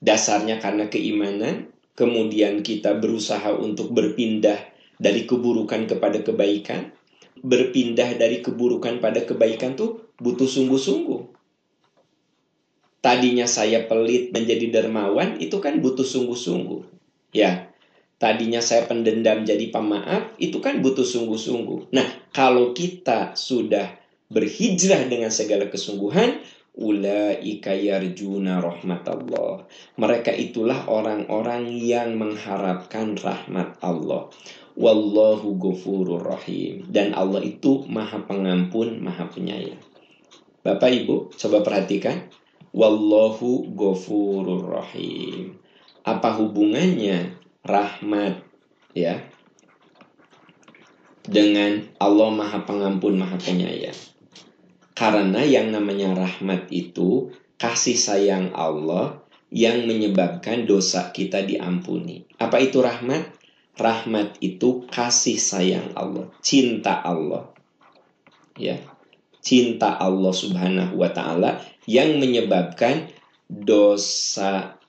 dasarnya karena keimanan, kemudian kita berusaha untuk berpindah dari keburukan kepada kebaikan, berpindah dari keburukan pada kebaikan tuh butuh sungguh-sungguh. Tadinya saya pelit menjadi dermawan, itu kan butuh sungguh-sungguh. Ya, tadinya saya pendendam jadi pemaaf, itu kan butuh sungguh-sungguh. Nah, kalau kita sudah berhijrah dengan segala kesungguhan, ulaika yarjuna rahmatullah. Mereka itulah orang-orang yang mengharapkan rahmat Allah. Wallahu ghafurur rahim. Dan Allah itu Maha Pengampun, Maha Penyayang. Bapak Ibu, coba perhatikan. Wallahu ghafurur rahim. Apa hubungannya rahmat ya dengan Allah Maha Pengampun, Maha Penyayang? Karena yang namanya rahmat itu kasih sayang Allah yang menyebabkan dosa kita diampuni. Apa itu rahmat? Rahmat itu kasih sayang Allah, cinta Allah. Ya. Cinta Allah Subhanahu wa taala yang menyebabkan dosa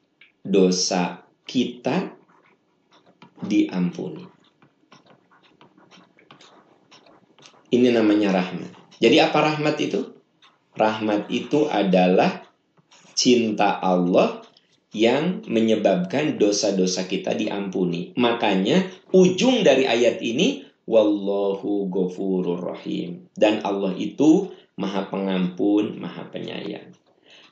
dosa kita diampuni. Ini namanya rahmat. Jadi apa rahmat itu? Rahmat itu adalah cinta Allah yang menyebabkan dosa-dosa kita diampuni. Makanya ujung dari ayat ini wallahu ghafurur rahim dan Allah itu Maha Pengampun, Maha Penyayang.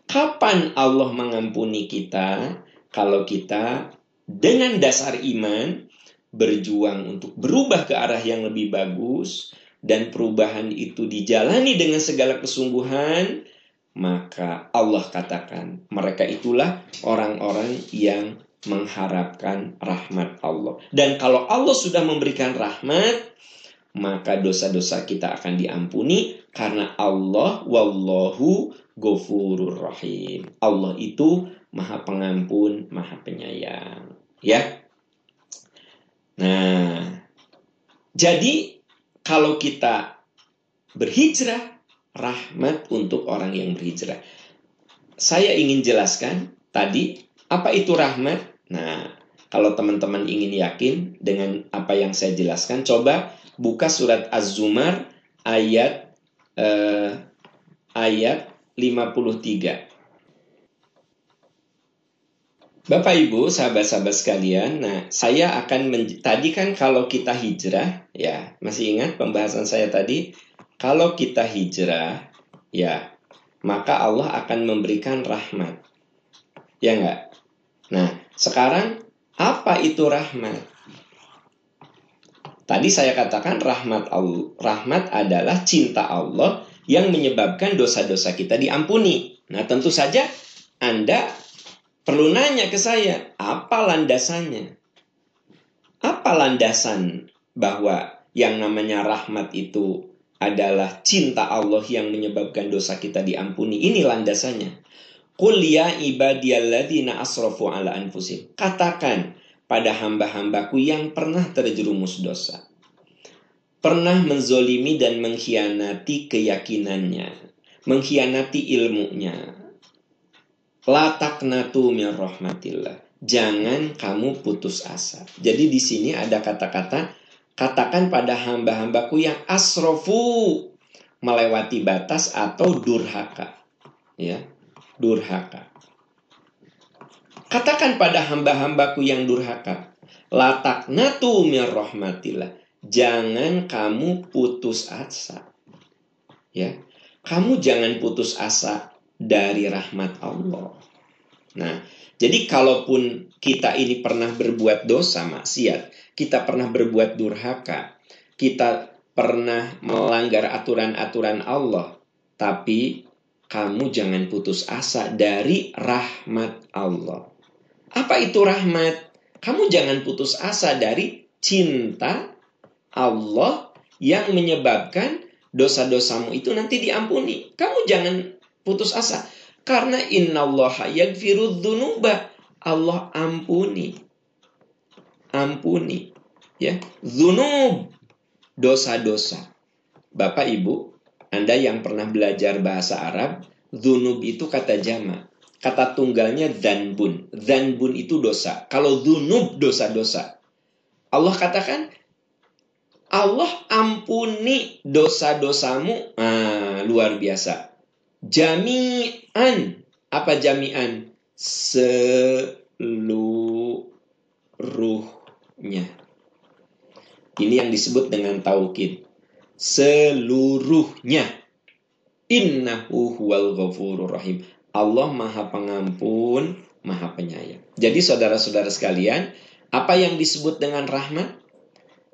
Kapan Allah mengampuni kita? Kalau kita dengan dasar iman berjuang untuk berubah ke arah yang lebih bagus dan perubahan itu dijalani dengan segala kesungguhan, maka Allah katakan mereka itulah orang-orang yang mengharapkan rahmat Allah. Dan kalau Allah sudah memberikan rahmat, maka dosa-dosa kita akan diampuni karena Allah wallahu ghafurur rahim. Allah itu Maha Pengampun, Maha Penyayang. Ya. Nah, jadi kalau kita berhijrah rahmat untuk orang yang berhijrah. Saya ingin jelaskan tadi apa itu rahmat. Nah, kalau teman-teman ingin yakin dengan apa yang saya jelaskan, coba buka surat Az-Zumar ayat eh, ayat 53. Bapak Ibu, sahabat-sahabat sekalian, nah saya akan tadi kan kalau kita hijrah, ya masih ingat pembahasan saya tadi, kalau kita hijrah, ya, maka Allah akan memberikan rahmat. Ya enggak? Nah, sekarang apa itu rahmat? Tadi saya katakan rahmat Allah, rahmat adalah cinta Allah yang menyebabkan dosa-dosa kita diampuni. Nah, tentu saja Anda perlu nanya ke saya, apa landasannya? Apa landasan bahwa yang namanya rahmat itu adalah cinta Allah yang menyebabkan dosa kita diampuni. Ini landasannya. Qul ya ibadiyalladzina ala anfusim. Katakan pada hamba-hambaku yang pernah terjerumus dosa. Pernah menzolimi dan mengkhianati keyakinannya. Mengkhianati ilmunya. Lataknatu min rahmatillah. Jangan kamu putus asa. Jadi di sini ada kata-kata Katakan pada hamba-hambaku yang asrofu melewati batas atau durhaka. Ya, durhaka. Katakan pada hamba-hambaku yang durhaka, lataknatu mir rahmatillah. Jangan kamu putus asa. Ya. Kamu jangan putus asa dari rahmat Allah. Nah, jadi kalaupun kita ini pernah berbuat dosa maksiat, kita pernah berbuat durhaka, kita pernah melanggar aturan-aturan Allah, tapi kamu jangan putus asa dari rahmat Allah. Apa itu rahmat? Kamu jangan putus asa dari cinta Allah yang menyebabkan dosa-dosamu itu nanti diampuni. Kamu jangan putus asa. Karena innallaha yagfirudz dzunuba. Allah ampuni ampuni. Ya, zunub dosa-dosa. Bapak Ibu, Anda yang pernah belajar bahasa Arab, zunub itu kata jama. Kata tunggalnya zanbun. Zanbun itu dosa. Kalau zunub dosa-dosa. Allah katakan, Allah ampuni dosa-dosamu. Ah, luar biasa. Jami'an. Apa jami'an? Seluruhnya. Ini yang disebut dengan taukid. Seluruhnya. Innahu huwal ghafurur rahim. Allah maha pengampun, maha penyayang. Jadi saudara-saudara sekalian, apa yang disebut dengan rahmat?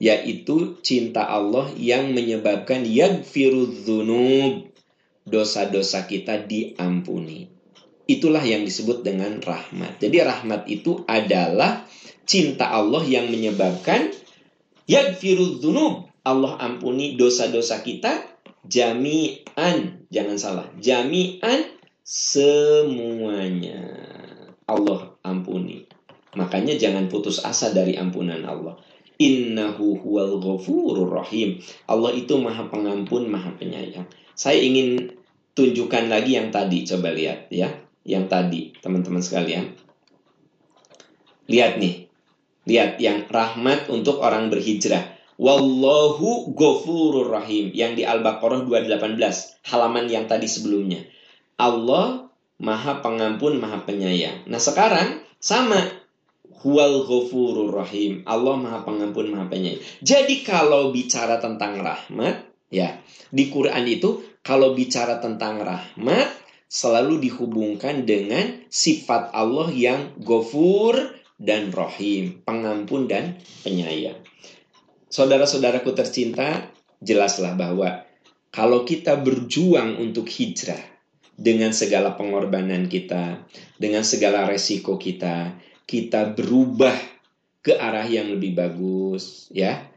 Yaitu cinta Allah yang menyebabkan yagfirudz dzunub. Dosa-dosa kita diampuni. Itulah yang disebut dengan rahmat. Jadi rahmat itu adalah cinta Allah yang menyebabkan yagfirudz dzunub. Allah ampuni dosa-dosa kita jami'an. Jangan salah. Jami'an semuanya. Allah ampuni. Makanya jangan putus asa dari ampunan Allah. Innahu huwal ghafurur rahim. Allah itu maha pengampun, maha penyayang. Saya ingin tunjukkan lagi yang tadi. Coba lihat ya. Yang tadi, teman-teman sekalian. Lihat nih. Lihat yang rahmat untuk orang berhijrah. Wallahu ghafurur rahim yang di Al-Baqarah 218 halaman yang tadi sebelumnya. Allah Maha Pengampun, Maha Penyayang. Nah, sekarang sama Huwal ghafurur rahim. Allah Maha Pengampun, Maha Penyayang. Jadi kalau bicara tentang rahmat, ya, di Quran itu kalau bicara tentang rahmat selalu dihubungkan dengan sifat Allah yang ghafur dan rahim, pengampun dan penyayang. Saudara-saudaraku tercinta, jelaslah bahwa kalau kita berjuang untuk hijrah dengan segala pengorbanan kita, dengan segala resiko kita, kita berubah ke arah yang lebih bagus, ya.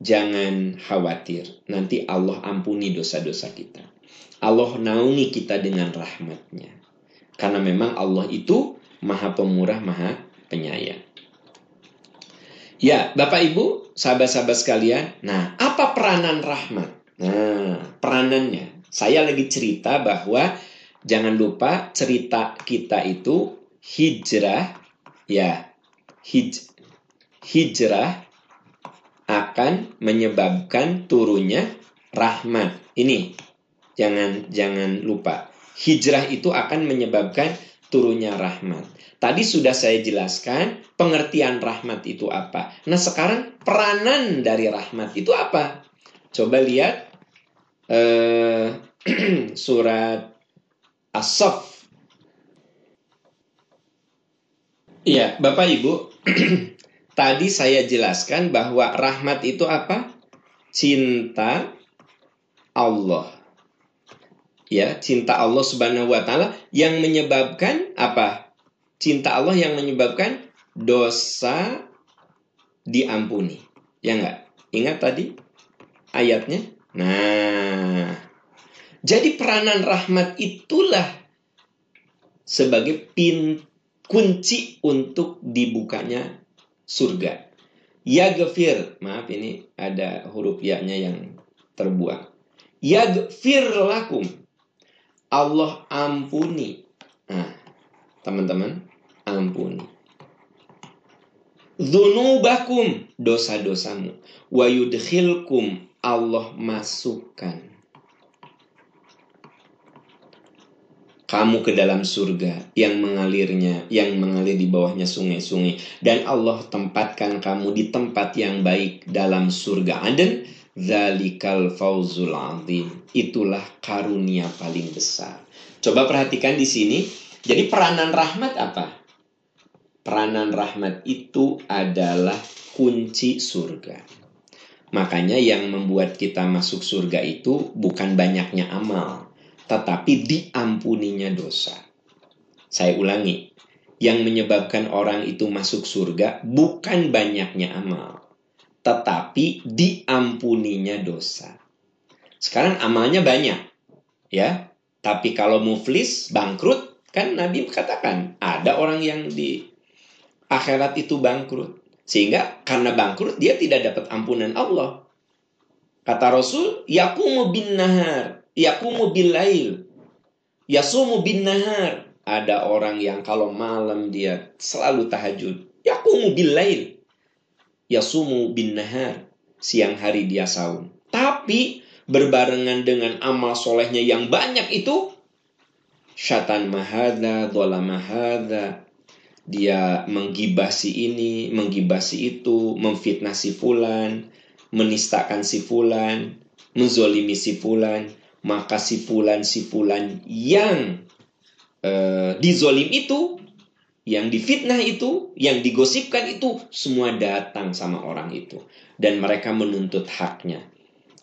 Jangan khawatir, nanti Allah ampuni dosa-dosa kita. Allah naungi kita dengan rahmatnya. Karena memang Allah itu maha pemurah, maha penyayang. Ya, Bapak Ibu, sahabat-sahabat sekalian. Nah, apa peranan rahmat? Nah, peranannya. Saya lagi cerita bahwa jangan lupa cerita kita itu hijrah ya. Hij, hijrah akan menyebabkan turunnya rahmat. Ini jangan jangan lupa. Hijrah itu akan menyebabkan turunnya rahmat. Tadi sudah saya jelaskan pengertian rahmat itu apa. Nah sekarang peranan dari rahmat itu apa? Coba lihat eh, surat As-Saff. Iya, Bapak Ibu, tadi saya jelaskan bahwa rahmat itu apa? Cinta Allah. Ya, cinta Allah Subhanahu wa taala yang menyebabkan apa? cinta Allah yang menyebabkan dosa diampuni. Ya enggak? Ingat tadi ayatnya? Nah, jadi peranan rahmat itulah sebagai pin kunci untuk dibukanya surga. Ya gefir, maaf ini ada huruf ya-nya yang terbuang. Ya gefir lakum. Allah ampuni. Nah, teman-teman, ampuni. Zunubakum dosa-dosamu. Wa yudkhilkum Allah masukkan. Kamu ke dalam surga yang mengalirnya, yang mengalir di bawahnya sungai-sungai. Dan Allah tempatkan kamu di tempat yang baik dalam surga Aden. Zalikal fauzul azim. Itulah karunia paling besar. Coba perhatikan di sini. Jadi peranan rahmat apa? peranan rahmat itu adalah kunci surga. Makanya yang membuat kita masuk surga itu bukan banyaknya amal, tetapi diampuninya dosa. Saya ulangi, yang menyebabkan orang itu masuk surga bukan banyaknya amal, tetapi diampuninya dosa. Sekarang amalnya banyak, ya. Tapi kalau muflis, bangkrut, kan Nabi katakan ada orang yang di akhirat itu bangkrut. Sehingga karena bangkrut dia tidak dapat ampunan Allah. Kata Rasul, yakumu bin nahar, yakumu bil lail, yasumu bin nahar. Ada orang yang kalau malam dia selalu tahajud. Yakumu bil lail, yasumu bin nahar. Siang hari dia saum. Tapi berbarengan dengan amal solehnya yang banyak itu, syatan mahada, dola mahada, dia menggibasi ini, menggibasi itu, memfitnah si fulan, menistakan si fulan, menzolimi si fulan, maka si fulan si fulan yang uh, dizolim itu, yang difitnah itu, yang digosipkan itu, semua datang sama orang itu. Dan mereka menuntut haknya.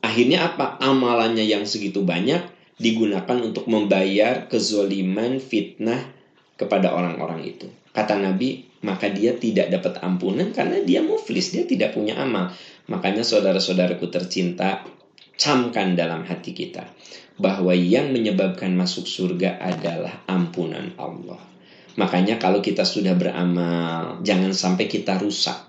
Akhirnya apa? Amalannya yang segitu banyak digunakan untuk membayar kezoliman, fitnah kepada orang-orang itu. Kata Nabi, maka dia tidak dapat ampunan karena dia muflis, dia tidak punya amal. Makanya saudara-saudaraku tercinta, camkan dalam hati kita bahwa yang menyebabkan masuk surga adalah ampunan Allah. Makanya kalau kita sudah beramal, jangan sampai kita rusak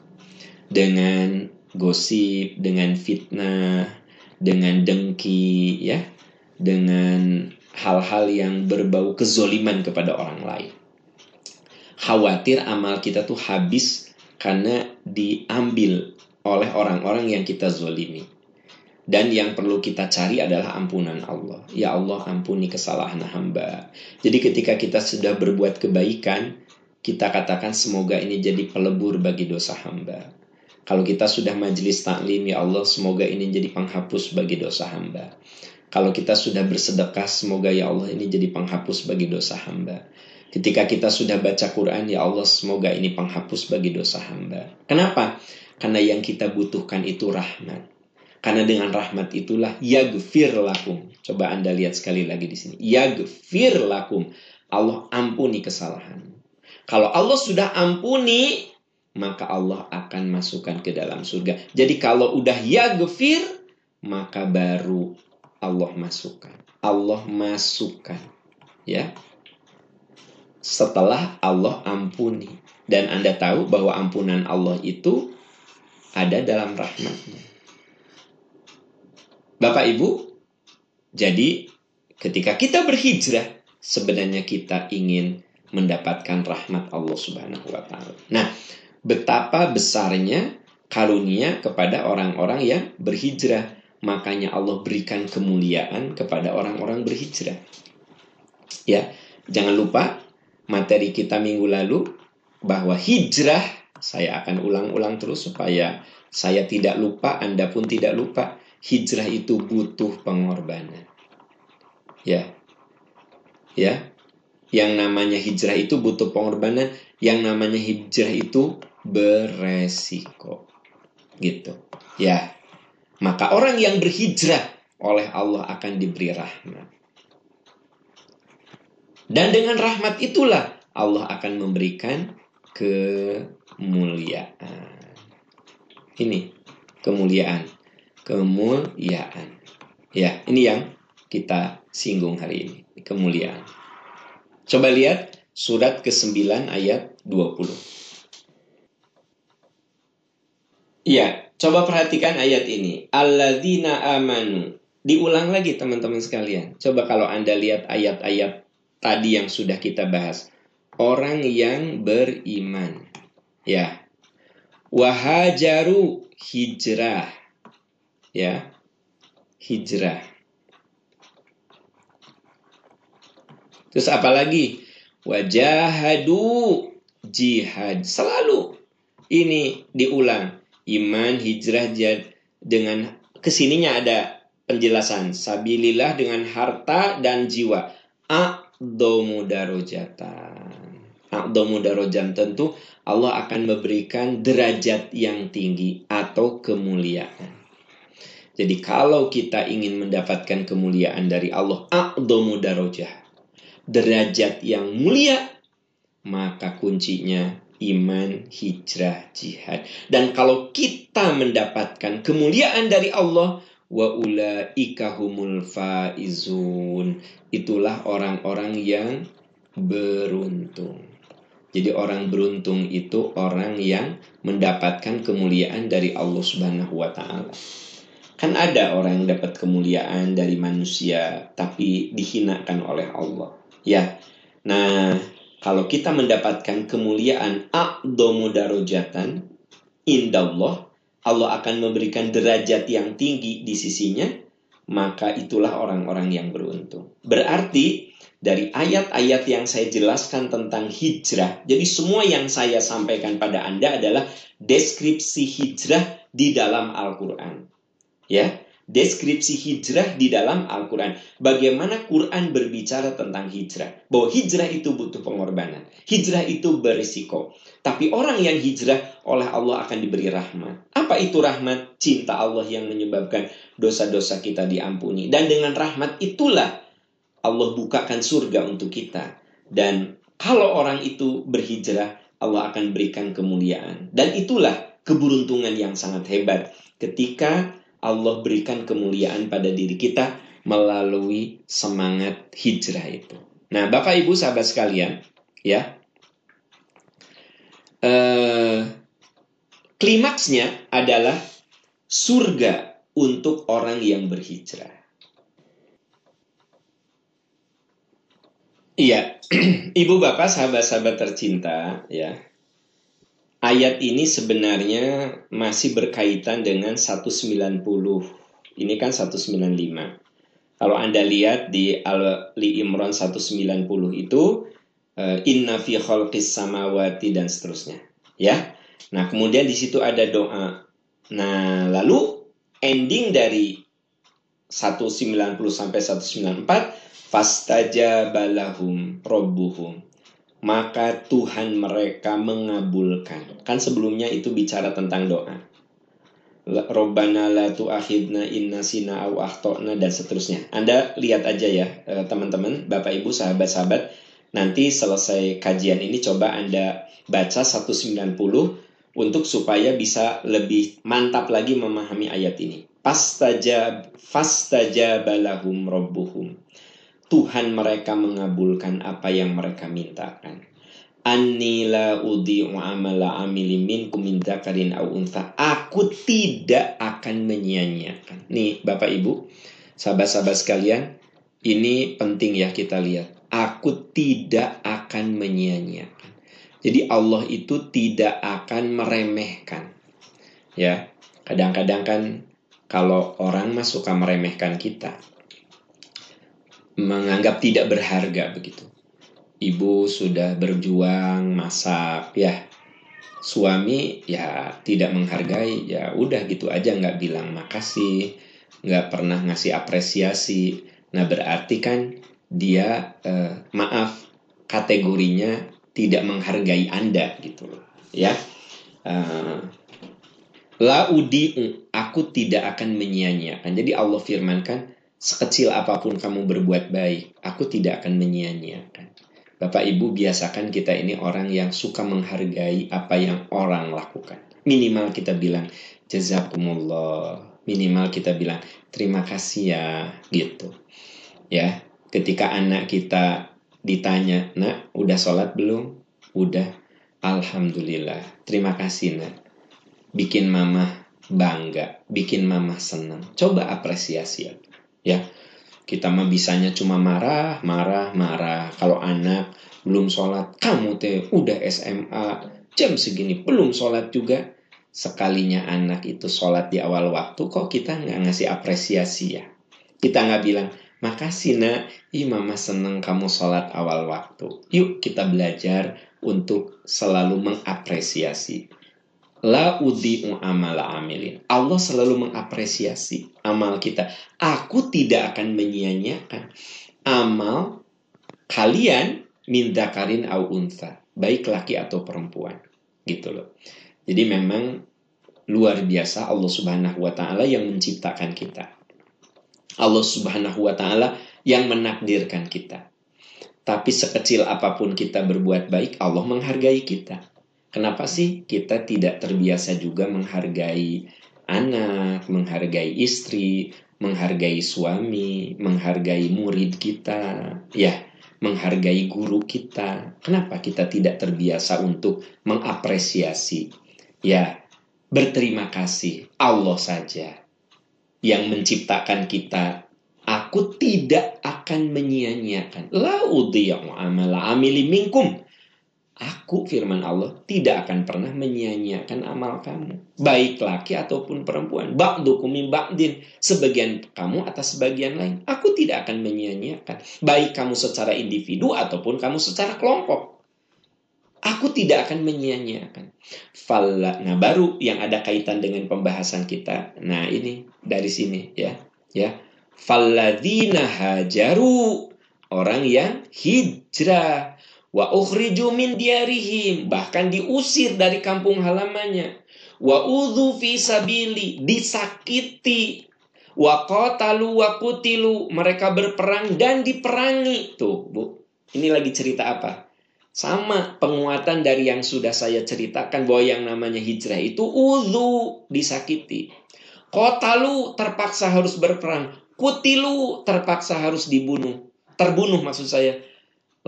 dengan gosip, dengan fitnah, dengan dengki, ya, dengan hal-hal yang berbau kezoliman kepada orang lain. Khawatir amal kita tuh habis karena diambil oleh orang-orang yang kita zolimi. Dan yang perlu kita cari adalah ampunan Allah. Ya Allah ampuni kesalahan hamba. Jadi ketika kita sudah berbuat kebaikan, kita katakan semoga ini jadi pelebur bagi dosa hamba. Kalau kita sudah majelis taklim, ya Allah semoga ini jadi penghapus bagi dosa hamba. Kalau kita sudah bersedekah, semoga ya Allah ini jadi penghapus bagi dosa hamba. Ketika kita sudah baca Quran, ya Allah semoga ini penghapus bagi dosa hamba. Kenapa? Karena yang kita butuhkan itu rahmat. Karena dengan rahmat itulah yagfir lakum. Coba Anda lihat sekali lagi di sini. Yagfir lakum. Allah ampuni kesalahan. Kalau Allah sudah ampuni, maka Allah akan masukkan ke dalam surga. Jadi kalau udah yagfir, maka baru Allah masukkan. Allah masukkan. Ya. Setelah Allah ampuni. Dan Anda tahu bahwa ampunan Allah itu ada dalam rahmatnya. Bapak Ibu, jadi ketika kita berhijrah, sebenarnya kita ingin mendapatkan rahmat Allah Subhanahu wa taala. Nah, betapa besarnya karunia kepada orang-orang yang berhijrah. Makanya Allah berikan kemuliaan kepada orang-orang berhijrah. Ya, jangan lupa materi kita minggu lalu bahwa hijrah saya akan ulang-ulang terus supaya saya tidak lupa, Anda pun tidak lupa. Hijrah itu butuh pengorbanan. Ya. Ya. Yang namanya hijrah itu butuh pengorbanan, yang namanya hijrah itu beresiko. Gitu. Ya. Maka orang yang berhijrah oleh Allah akan diberi rahmat. Dan dengan rahmat itulah Allah akan memberikan kemuliaan. Ini kemuliaan, kemuliaan. Ya, ini yang kita singgung hari ini, kemuliaan. Coba lihat surat ke-9 ayat 20. Ya, coba perhatikan ayat ini. Alladzina amanu. Diulang lagi teman-teman sekalian. Coba kalau Anda lihat ayat-ayat tadi yang sudah kita bahas orang yang beriman. Ya. Wahajaru hijrah. Ya. Hijrah. Terus apa lagi? Wajahadu jihad. Selalu ini diulang. Iman, hijrah, jihad. Dengan ke sininya ada penjelasan. Sabilillah dengan harta dan jiwa. A'domu darojatan tentu Allah akan memberikan derajat yang tinggi atau kemuliaan. Jadi kalau kita ingin mendapatkan kemuliaan dari Allah, a'damu darajah, derajat yang mulia, maka kuncinya iman, hijrah, jihad. Dan kalau kita mendapatkan kemuliaan dari Allah, wa ulaika humul faizun. Itulah orang-orang yang beruntung. Jadi orang beruntung itu orang yang mendapatkan kemuliaan dari Allah Subhanahu wa taala. Kan ada orang yang dapat kemuliaan dari manusia tapi dihinakan oleh Allah. Ya. Nah, kalau kita mendapatkan kemuliaan a'domu darajatan indallah, Allah akan memberikan derajat yang tinggi di sisinya, maka itulah orang-orang yang beruntung. Berarti dari ayat-ayat yang saya jelaskan tentang hijrah. Jadi semua yang saya sampaikan pada Anda adalah deskripsi hijrah di dalam Al-Qur'an. Ya, deskripsi hijrah di dalam Al-Quran. Bagaimana Quran berbicara tentang hijrah. Bahwa hijrah itu butuh pengorbanan. Hijrah itu berisiko. Tapi orang yang hijrah oleh Allah akan diberi rahmat. Apa itu rahmat? Cinta Allah yang menyebabkan dosa-dosa kita diampuni. Dan dengan rahmat itulah Allah bukakan surga untuk kita. Dan kalau orang itu berhijrah, Allah akan berikan kemuliaan. Dan itulah keberuntungan yang sangat hebat ketika Allah berikan kemuliaan pada diri kita melalui semangat hijrah itu. Nah, Bapak Ibu sahabat sekalian, ya. Eh, klimaksnya adalah surga untuk orang yang berhijrah. Iya, ibu bapak sahabat-sahabat tercinta, ya. Ayat ini sebenarnya masih berkaitan dengan 190. Ini kan 195. Kalau Anda lihat di Ali Imran 190 itu uh, inna fi khalqis samawati dan seterusnya, ya. Nah, kemudian di situ ada doa. Nah, lalu ending dari 190 sampai 194 fastajabalahum robbuhum maka Tuhan mereka mengabulkan. Kan sebelumnya itu bicara tentang doa. Robbana la tu'akhidna inna sina au akhtona dan seterusnya. Anda lihat aja ya eh, teman-teman, Bapak Ibu, sahabat-sahabat. Nanti selesai kajian ini coba Anda baca 190 untuk supaya bisa lebih mantap lagi memahami ayat ini. Fastajab fastajabalahum robbuhum Tuhan mereka mengabulkan apa yang mereka mintakan. Anila udhi'u amala amili minkum min dzakarin. Aku tidak akan menyia-nyiakan. Nih, Bapak Ibu, sahabat-sahabat sekalian, ini penting ya kita lihat. Aku tidak akan menyia-nyiakan. Jadi Allah itu tidak akan meremehkan. Ya, kadang-kadang kan kalau orang mah suka meremehkan kita menganggap tidak berharga begitu. Ibu sudah berjuang masak ya. Suami ya tidak menghargai ya udah gitu aja nggak bilang makasih, nggak pernah ngasih apresiasi. Nah berarti kan dia eh, maaf kategorinya tidak menghargai anda gitu ya. Uh, La udi aku tidak akan menyia-nyiakan. Jadi Allah firmankan Sekecil apa pun kamu berbuat baik, aku tidak akan menyia-nyiakan. Bapak Ibu biasakan kita ini orang yang suka menghargai apa yang orang lakukan. Minimal kita bilang jazakumullah. Minimal kita bilang terima kasih ya gitu. Ya, ketika anak kita ditanya, "Nak, udah sholat belum?" "Udah." "Alhamdulillah." "Terima kasih, Nak." Bikin mama bangga, bikin mama senang. Coba apresiasi ya kita mah bisanya cuma marah marah marah. Kalau anak belum sholat kamu teh udah SMA jam segini belum sholat juga. Sekalinya anak itu sholat di awal waktu kok kita nggak ngasih apresiasi ya? Kita nggak bilang makasih nak. Ih mama seneng kamu sholat awal waktu. Yuk kita belajar untuk selalu mengapresiasi La udi'u amala amilin. Allah selalu mengapresiasi amal kita. Aku tidak akan menyia-nyiakan amal kalian minta karin au unta. Baik laki atau perempuan. Gitu loh. Jadi memang luar biasa Allah subhanahu wa ta'ala yang menciptakan kita. Allah subhanahu wa ta'ala yang menakdirkan kita. Tapi sekecil apa pun kita berbuat baik, Allah menghargai kita. Kenapa sih kita tidak terbiasa juga menghargai anak, menghargai istri, menghargai suami, menghargai murid kita, ya, menghargai guru kita. Kenapa kita tidak terbiasa untuk mengapresiasi? Ya, berterima kasih Allah saja. yang menciptakan kita, aku tidak akan menyia-nyiakan. La amala amili minkum. Aku firman Allah tidak akan pernah menyia-nyiakan amal kamu. Baik laki ataupun perempuan. Ba'dukum min ba'din. Sebagian kamu atas sebagian lain. Aku tidak akan menyia-nyiakan. Baik kamu secara individu ataupun kamu secara kelompok. Aku tidak akan menyia-nyiakan. Nah baru yang ada kaitan dengan pembahasan kita. Nah ini dari sini ya. Ya. Falladzina hajaru. Orang yang hijrah Wa ukhriju min diarihim, bahkan diusir dari kampung halamannya. Wa udhu fi sabili, disakiti. Wa qatalu wa kutilu, mereka berperang dan diperangi. Tuh, Bu. Ini lagi cerita apa? Sama penguatan dari yang sudah saya ceritakan bahwa yang namanya hijrah itu udhu disakiti. Kotalu terpaksa harus berperang. Kutilu terpaksa harus dibunuh. Terbunuh maksud saya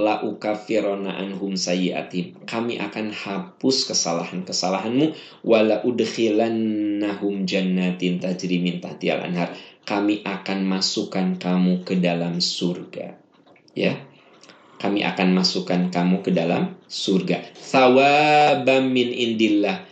la ukafirona anhum sayyiatim. Kami akan hapus kesalahan-kesalahanmu wala udkhilannahum jannatin tajri min tahtihal anhar. Kami akan masukkan kamu ke dalam surga. Ya. Kami akan masukkan kamu ke dalam surga. Thawabam min indillah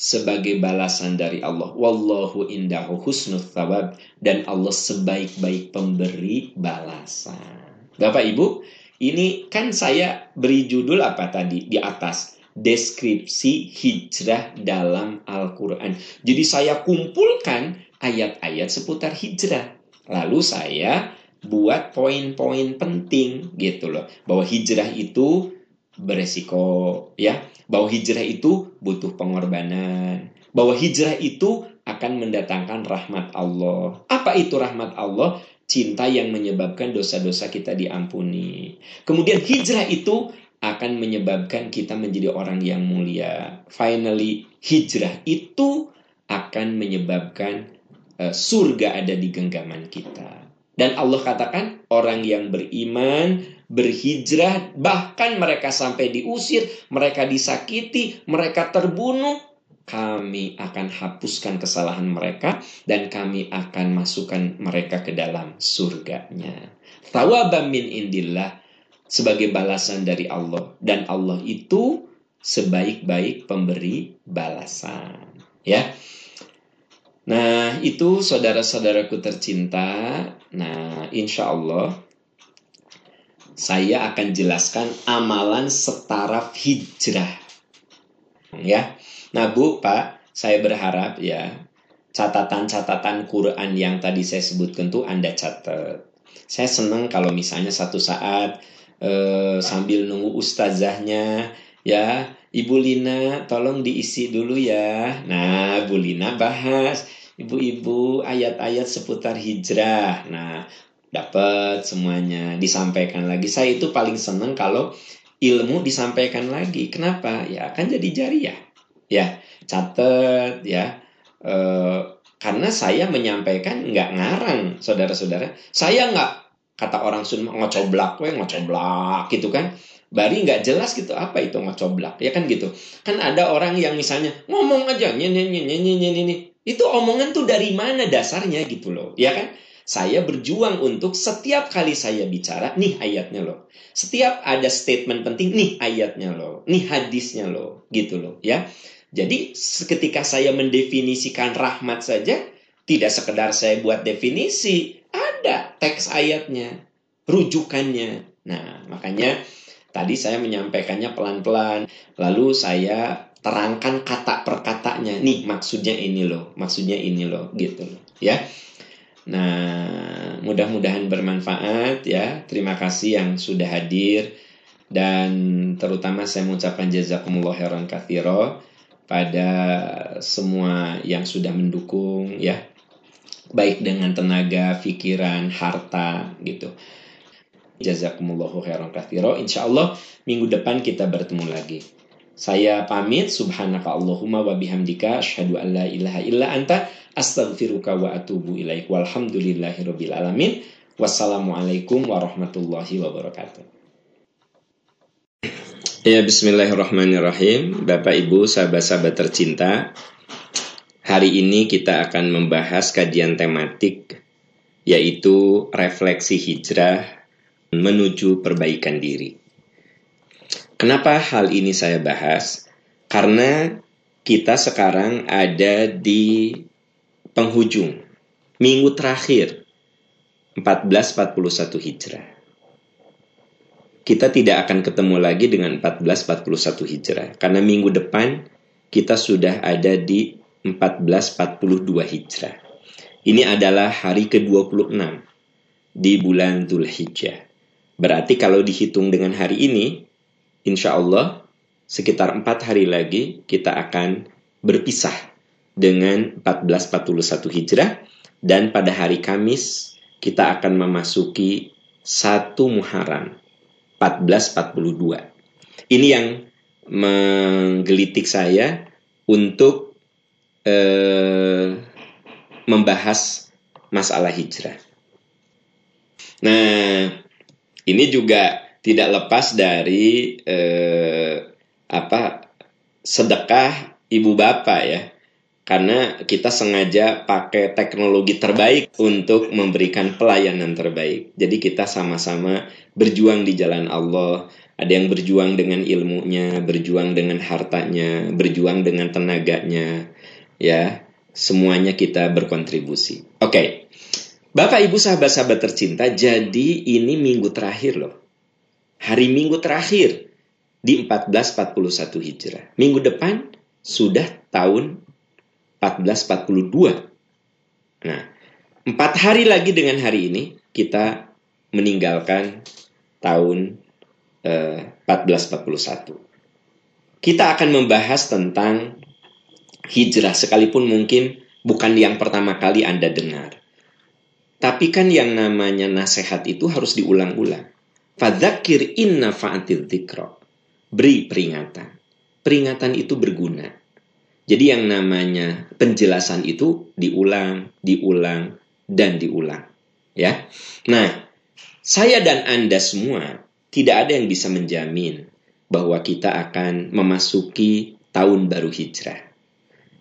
sebagai balasan dari Allah. Wallahu indahu husnul thawab dan Allah sebaik-baik pemberi balasan. Bapak Ibu, ini kan saya beri judul apa tadi di atas? Deskripsi hijrah dalam Al-Quran. Jadi saya kumpulkan ayat-ayat seputar hijrah. Lalu saya buat poin-poin penting gitu loh. Bahwa hijrah itu beresiko ya. Bahwa hijrah itu butuh pengorbanan. Bahwa hijrah itu akan mendatangkan rahmat Allah. Apa itu rahmat Allah? Cinta yang menyebabkan dosa-dosa kita diampuni. Kemudian hijrah itu akan menyebabkan kita menjadi orang yang mulia. Finally, hijrah itu akan menyebabkan uh, surga ada di genggaman kita. Dan Allah katakan orang yang beriman, berhijrah, bahkan mereka sampai diusir, mereka disakiti, mereka terbunuh, kami akan hapuskan kesalahan mereka dan kami akan masukkan mereka ke dalam surganya. Tawabam min indillah sebagai balasan dari Allah dan Allah itu sebaik-baik pemberi balasan. Ya. Nah, itu saudara-saudaraku tercinta. Nah, insya Allah saya akan jelaskan amalan setara hijrah. Ya, Nah Bu, Pak, saya berharap ya catatan-catatan Quran yang tadi saya sebutkan tuh Anda catat. Saya senang kalau misalnya satu saat eh, sambil nunggu ustazahnya ya Ibu Lina tolong diisi dulu ya. Nah, Bu Lina bahas ibu-ibu ayat-ayat seputar hijrah. Nah, dapat semuanya disampaikan lagi. Saya itu paling senang kalau ilmu disampaikan lagi. Kenapa? Ya kan jadi jariah ya catat ya e, karena saya menyampaikan nggak ngarang saudara-saudara saya nggak kata orang Sunda ngocoblak we ngocoblak gitu kan Bari nggak jelas gitu apa itu ngocoblak ya kan gitu kan ada orang yang misalnya ngomong aja nyanyi itu omongan tuh dari mana dasarnya gitu loh ya kan saya berjuang untuk setiap kali saya bicara, nih ayatnya loh. Setiap ada statement penting, nih ayatnya loh. Nih hadisnya loh. Gitu loh ya. Jadi ketika saya mendefinisikan rahmat saja, tidak sekedar saya buat definisi, ada teks ayatnya, rujukannya. Nah, makanya tadi saya menyampaikannya pelan-pelan, lalu saya terangkan kata per katanya. Nih, maksudnya ini loh, maksudnya ini loh, gitu loh, ya. Nah, mudah-mudahan bermanfaat ya. Terima kasih yang sudah hadir dan terutama saya mengucapkan jazakumullah khairan katsira pada semua yang sudah mendukung ya baik dengan tenaga, pikiran, harta gitu. Jazakumullahu khairan katsira. Insyaallah minggu depan kita bertemu lagi. Saya pamit subhanaka Allahumma wa bihamdika asyhadu an la ilaha illa anta astaghfiruka wa atubu ilaik. Walhamdulillahirabbil alamin. Wassalamualaikum warahmatullahi wabarakatuh. Ya, bismillahirrahmanirrahim. Bapak Ibu, sahabat-sahabat tercinta. Hari ini kita akan membahas kajian tematik yaitu refleksi hijrah menuju perbaikan diri. Kenapa hal ini saya bahas? Karena kita sekarang ada di penghujung minggu terakhir 1441 Hijrah. Kita tidak akan ketemu lagi dengan 1441 Hijrah karena minggu depan kita sudah ada di 1442 Hijrah. Ini adalah hari ke-26 di bulan Dhul Hijjah. Berarti kalau dihitung dengan hari ini, insya Allah sekitar empat hari lagi kita akan berpisah dengan 1441 Hijrah dan pada hari Kamis kita akan memasuki satu Muharram 1442. Ini yang menggelitik saya untuk eh, membahas masalah hijrah. Nah, ini juga tidak lepas dari eh, apa sedekah ibu bapak ya. Karena kita sengaja pakai teknologi terbaik untuk memberikan pelayanan terbaik. Jadi kita sama-sama berjuang di jalan Allah. Ada yang berjuang dengan ilmunya, berjuang dengan hartanya, berjuang dengan tenaganya, ya semuanya kita berkontribusi. Oke, okay. Bapak Ibu sahabat-sahabat tercinta, jadi ini minggu terakhir loh. Hari minggu terakhir di 1441 Hijrah. Minggu depan sudah tahun 1442. Nah, empat hari lagi dengan hari ini kita meninggalkan tahun eh, 1441. Kita akan membahas tentang hijrah sekalipun mungkin bukan yang pertama kali Anda dengar. Tapi kan yang namanya nasihat itu harus diulang-ulang. Fadzakir inna fa'atil. Beri peringatan. Peringatan itu berguna. Jadi yang namanya penjelasan itu diulang, diulang, dan diulang. Ya. Nah, saya dan Anda semua tidak ada yang bisa menjamin bahwa kita akan memasuki tahun baru hijrah.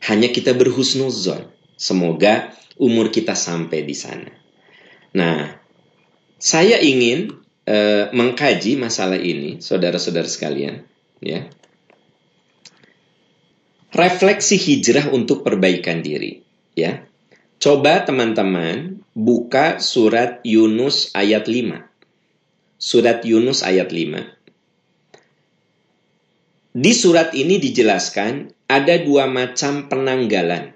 Hanya kita berhusnuzon. Semoga umur kita sampai di sana. Nah, saya ingin uh, mengkaji masalah ini, saudara-saudara sekalian, ya. Refleksi hijrah untuk perbaikan diri, ya. Coba teman-teman buka surat Yunus ayat 5. Surat Yunus ayat 5. Di surat ini dijelaskan ada dua macam penanggalan.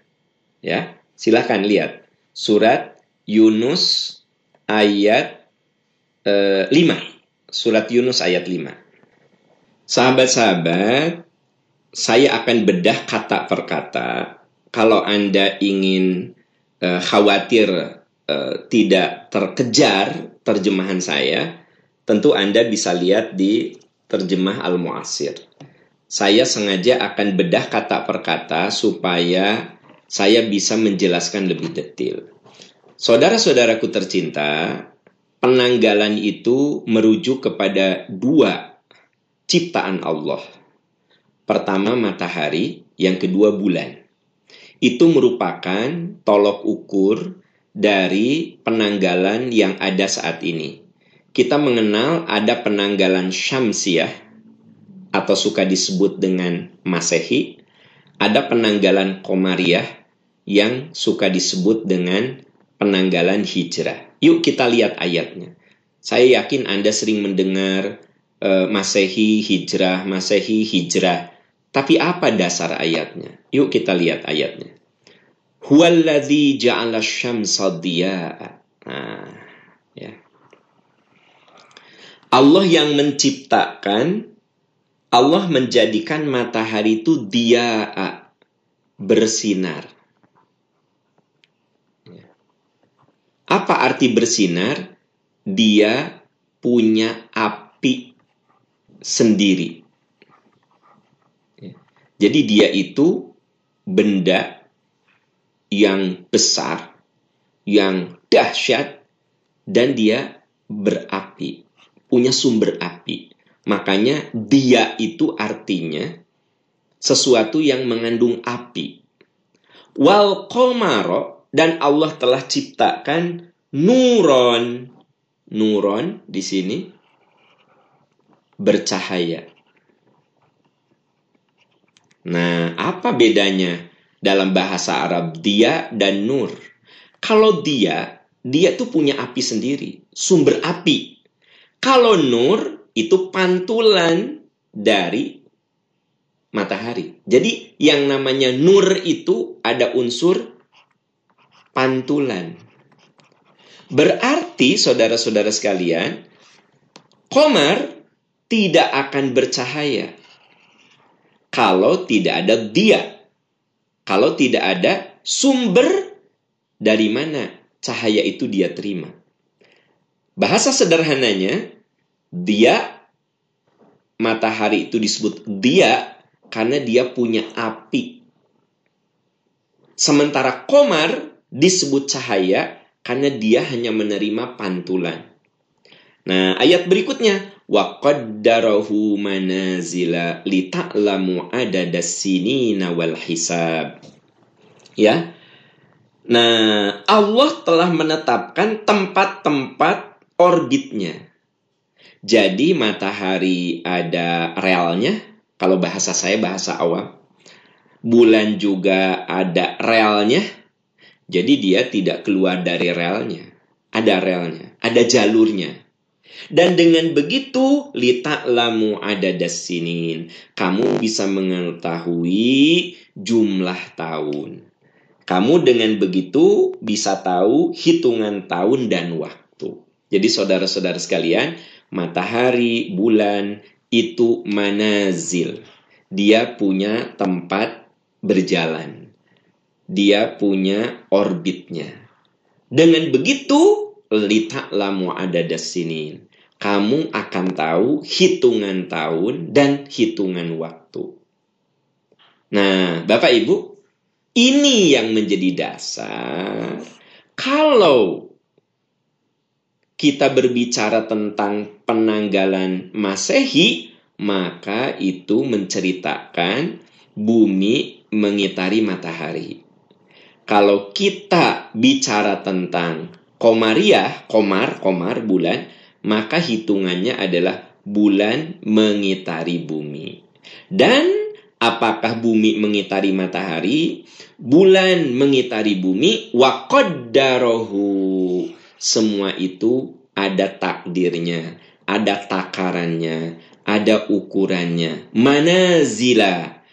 Ya, silahkan lihat surat Yunus ayat eh, 5. Surat Yunus ayat 5. Sahabat-sahabat, saya akan bedah kata per kata. Kalau Anda ingin e, khawatir e, tidak terkejar terjemahan saya, tentu Anda bisa lihat di terjemah Al-Mu'asir saya sengaja akan bedah kata per kata supaya saya bisa menjelaskan lebih detail. Saudara-saudaraku tercinta, penanggalan itu merujuk kepada dua ciptaan Allah. Pertama matahari, yang kedua bulan. Itu merupakan tolok ukur dari penanggalan yang ada saat ini. Kita mengenal ada penanggalan syamsiah atau suka disebut dengan Masehi, ada penanggalan Komariah yang suka disebut dengan penanggalan Hijrah. Yuk kita lihat ayatnya. Saya yakin Anda sering mendengar uh, Masehi, Hijrah, Masehi, Hijrah. Tapi apa dasar ayatnya? Yuk kita lihat ayatnya. Huwallazi ja'ala syamsa Nah, ya. Allah yang menciptakan Allah menjadikan matahari itu dia bersinar. Apa arti bersinar? Dia punya api sendiri. Jadi dia itu benda yang besar, yang dahsyat, dan dia berapi, punya sumber api. Makanya dia itu artinya sesuatu yang mengandung api. wal komaro dan Allah telah ciptakan nuron. Nuron di sini bercahaya. Nah, apa bedanya dalam bahasa Arab dia dan nur? Kalau dia, dia tuh punya api sendiri, sumber api. Kalau nur itu pantulan dari matahari. Jadi yang namanya nur itu ada unsur pantulan. Berarti saudara-saudara sekalian, komar tidak akan bercahaya kalau tidak ada dia. Kalau tidak ada sumber dari mana cahaya itu dia terima. Bahasa sederhananya, dia matahari itu disebut dia karena dia punya api. Sementara komar disebut cahaya karena dia hanya menerima pantulan. Nah, ayat berikutnya wa qaddarahu manazila lita'lamu adadas sinina wal hisab. Ya. Nah, Allah telah menetapkan tempat-tempat orbitnya. Jadi matahari ada realnya, kalau bahasa saya bahasa awam. Bulan juga ada relnya. Jadi dia tidak keluar dari relnya. Ada relnya, ada jalurnya. Dan dengan begitu lita lamu ada dasinin. Kamu bisa mengetahui jumlah tahun. Kamu dengan begitu bisa tahu hitungan tahun dan waktu. Jadi saudara-saudara sekalian, matahari, bulan, itu manazil. Dia punya tempat berjalan. Dia punya orbitnya. Dengan begitu, lita lamu ada sini. Kamu akan tahu hitungan tahun dan hitungan waktu. Nah, Bapak Ibu, ini yang menjadi dasar. Kalau kita berbicara tentang penanggalan Masehi, maka itu menceritakan bumi mengitari matahari. Kalau kita bicara tentang komariah, komar, komar bulan, maka hitungannya adalah bulan mengitari bumi. Dan apakah bumi mengitari matahari? Bulan mengitari bumi wa semua itu ada takdirnya, ada takarannya, ada ukurannya. Mana zila?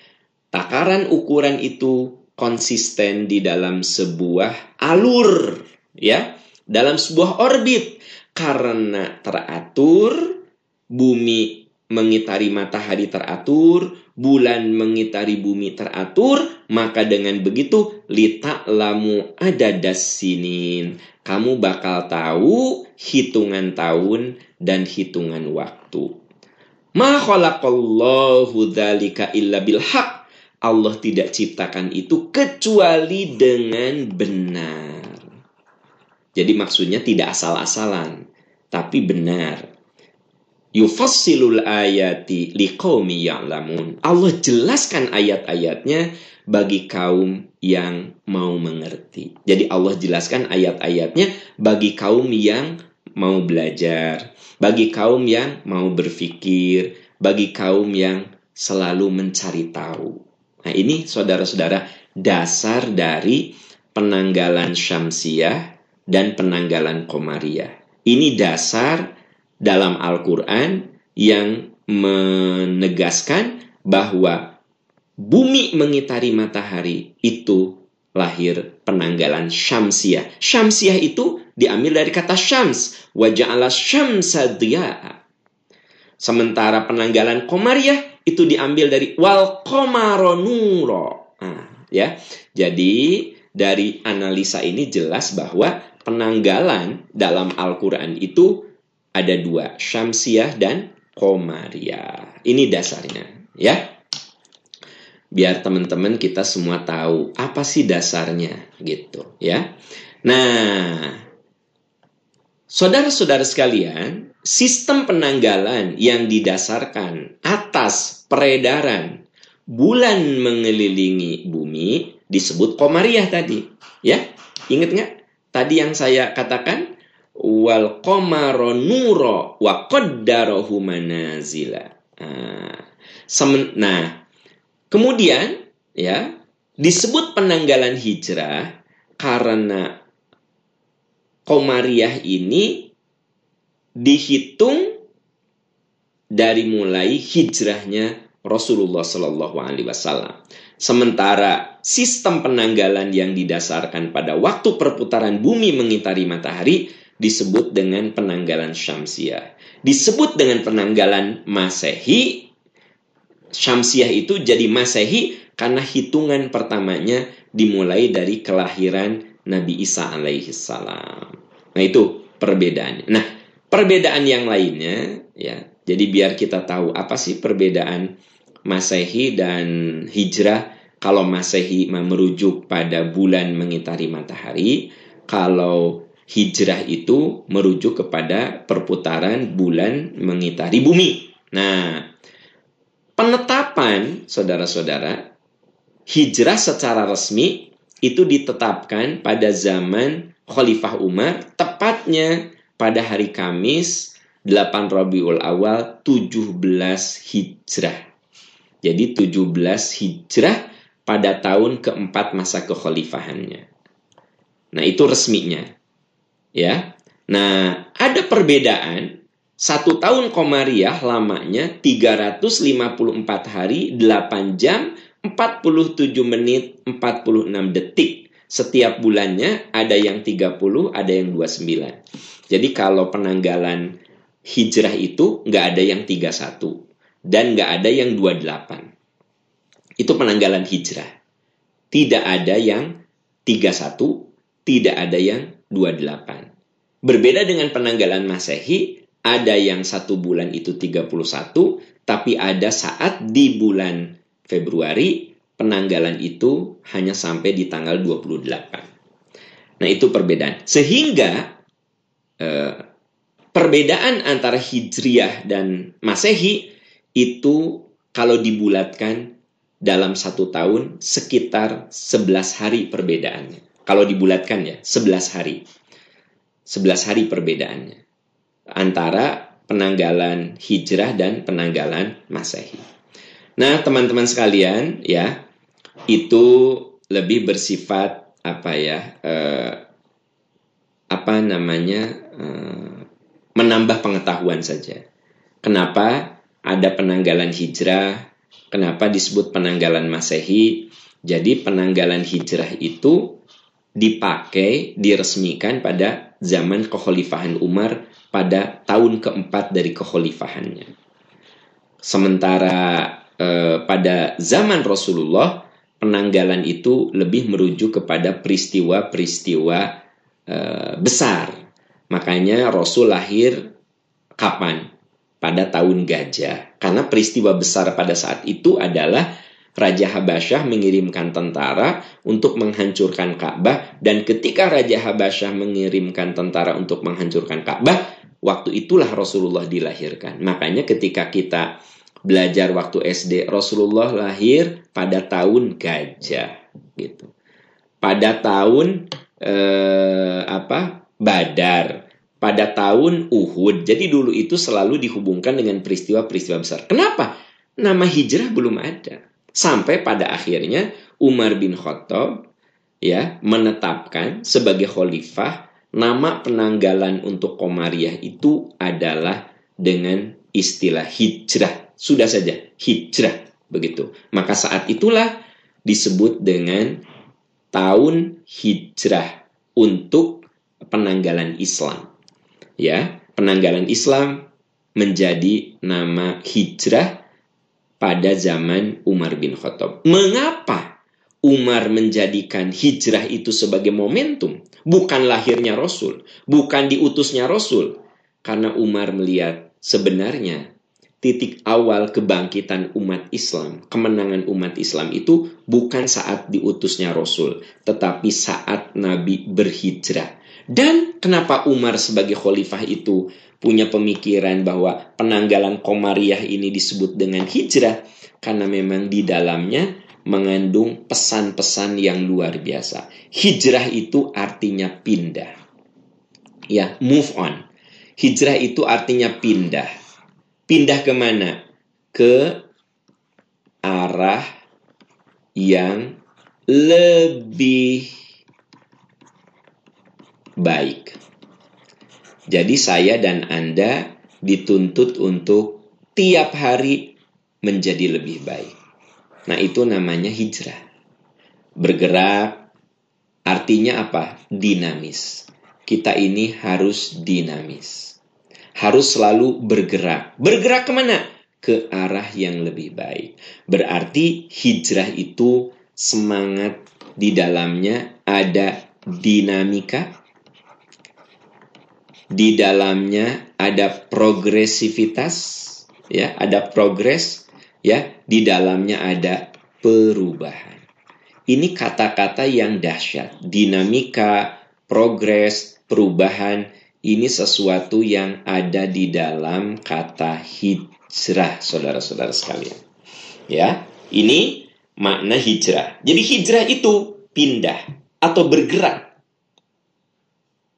Takaran ukuran itu konsisten di dalam sebuah alur, ya, dalam sebuah orbit karena teratur bumi mengitari matahari teratur, bulan mengitari bumi teratur, maka dengan begitu lita lamu ada dasinin kamu bakal tahu hitungan tahun dan hitungan waktu. Ma khalaqallahu dzalika illa bil Allah tidak ciptakan itu kecuali dengan benar. Jadi maksudnya tidak asal-asalan, tapi benar. Yufassilul ayati liqaumi ya'lamun. Allah jelaskan ayat-ayatnya bagi kaum yang mau mengerti. Jadi Allah jelaskan ayat-ayatnya bagi kaum yang mau belajar, bagi kaum yang mau berpikir, bagi kaum yang selalu mencari tahu. Nah, ini saudara-saudara dasar dari penanggalan Syamsiah dan penanggalan Komariah. Ini dasar dalam Al-Qur'an yang menegaskan bahwa bumi mengitari matahari itu lahir penanggalan syamsiah. Syamsiah itu diambil dari kata syams. Waja'ala syamsa Sementara penanggalan komariah itu diambil dari wal komaronuro. Nah, ya. Jadi dari analisa ini jelas bahwa penanggalan dalam Al-Quran itu ada dua, syamsiah dan komariah. Ini dasarnya, ya biar teman-teman kita semua tahu apa sih dasarnya gitu ya. Nah, saudara-saudara sekalian, sistem penanggalan yang didasarkan atas peredaran bulan mengelilingi bumi disebut Komariah tadi. Ya, ingat nggak? Tadi yang saya katakan wal qamara wa qaddarahu manazila. Nah, nah, kemudian ya disebut penanggalan hijrah karena Komariah ini dihitung dari mulai hijrahnya Rasulullah Shallallahu Alaihi Wasallam. Sementara sistem penanggalan yang didasarkan pada waktu perputaran bumi mengitari matahari disebut dengan penanggalan Syamsiah. Disebut dengan penanggalan Masehi. Syamsiah itu jadi Masehi karena hitungan pertamanya dimulai dari kelahiran Nabi Isa alaihi salam. Nah, itu perbedaannya. Nah, perbedaan yang lainnya ya. Jadi biar kita tahu apa sih perbedaan Masehi dan Hijrah. Kalau Masehi merujuk pada bulan mengitari matahari, kalau Hijrah itu merujuk kepada perputaran bulan mengitari bumi. Nah, penetapan saudara-saudara Hijrah secara resmi itu ditetapkan pada zaman Khalifah Umar, tepatnya pada hari Kamis 8 Rabiul Awal 17 Hijrah. Jadi 17 hijrah pada tahun keempat masa kekhalifahannya. Nah itu resminya. Ya. Nah ada perbedaan. Satu tahun Komariah lamanya 354 hari, 8 jam, 47 menit, 46 detik. Setiap bulannya ada yang 30, ada yang 29. Jadi kalau penanggalan hijrah itu nggak ada yang 31 dan nggak ada yang 28. Itu penanggalan hijrah. Tidak ada yang 31, tidak ada yang 28. Berbeda dengan penanggalan Masehi, ada yang satu bulan itu 31, tapi ada saat di bulan Februari penanggalan itu hanya sampai di tanggal 28. Nah, itu perbedaan. Sehingga eh, perbedaan antara Hijriah dan Masehi itu kalau dibulatkan dalam satu tahun sekitar 11 hari perbedaannya. Kalau dibulatkan ya, 11 hari. 11 hari perbedaannya. Antara penanggalan hijrah dan penanggalan masehi. Nah, teman-teman sekalian, ya, itu lebih bersifat apa ya, eh, apa namanya, eh, menambah pengetahuan saja. Kenapa? ada penanggalan hijrah. Kenapa disebut penanggalan Masehi? Jadi penanggalan hijrah itu dipakai, diresmikan pada zaman kekhalifahan Umar pada tahun keempat dari kekhalifahannya. Sementara eh, pada zaman Rasulullah penanggalan itu lebih merujuk kepada peristiwa-peristiwa eh, besar. Makanya Rasul lahir kapan? Pada tahun gajah. Karena peristiwa besar pada saat itu adalah Raja Habasyah mengirimkan tentara untuk menghancurkan Ka'bah dan ketika Raja Habasyah mengirimkan tentara untuk menghancurkan Ka'bah, waktu itulah Rasulullah dilahirkan. Makanya ketika kita belajar waktu SD, Rasulullah lahir pada tahun gajah gitu. Pada tahun eh, apa? Badar pada tahun Uhud. Jadi dulu itu selalu dihubungkan dengan peristiwa-peristiwa besar. Kenapa? Nama hijrah belum ada. Sampai pada akhirnya Umar bin Khattab ya menetapkan sebagai khalifah nama penanggalan untuk Komariah itu adalah dengan istilah hijrah. Sudah saja, hijrah begitu. Maka saat itulah disebut dengan tahun hijrah untuk penanggalan Islam ya penanggalan Islam menjadi nama hijrah pada zaman Umar bin Khattab. Mengapa Umar menjadikan hijrah itu sebagai momentum? Bukan lahirnya Rasul, bukan diutusnya Rasul. Karena Umar melihat sebenarnya titik awal kebangkitan umat Islam, kemenangan umat Islam itu bukan saat diutusnya Rasul, tetapi saat Nabi berhijrah. Dan kenapa Umar sebagai khalifah itu punya pemikiran bahwa penanggalan Komariah ini disebut dengan hijrah? Karena memang di dalamnya mengandung pesan-pesan yang luar biasa. Hijrah itu artinya pindah. Ya, move on. Hijrah itu artinya pindah. Pindah ke mana? Ke arah yang lebih baik. Jadi saya dan Anda dituntut untuk tiap hari menjadi lebih baik. Nah, itu namanya hijrah. Bergerak artinya apa? Dinamis. Kita ini harus dinamis. Harus selalu bergerak. Bergerak ke mana? Ke arah yang lebih baik. Berarti hijrah itu semangat di dalamnya ada dinamika. Di dalamnya ada progresivitas, ya, ada progres ya di dalamnya ada perubahan. Ini kata-kata yang dahsyat, dinamika, progres, perubahan ini sesuatu yang ada di dalam kata hijrah, saudara-saudara sekalian. Ya, ini makna hijrah. Jadi hijrah itu pindah atau bergerak.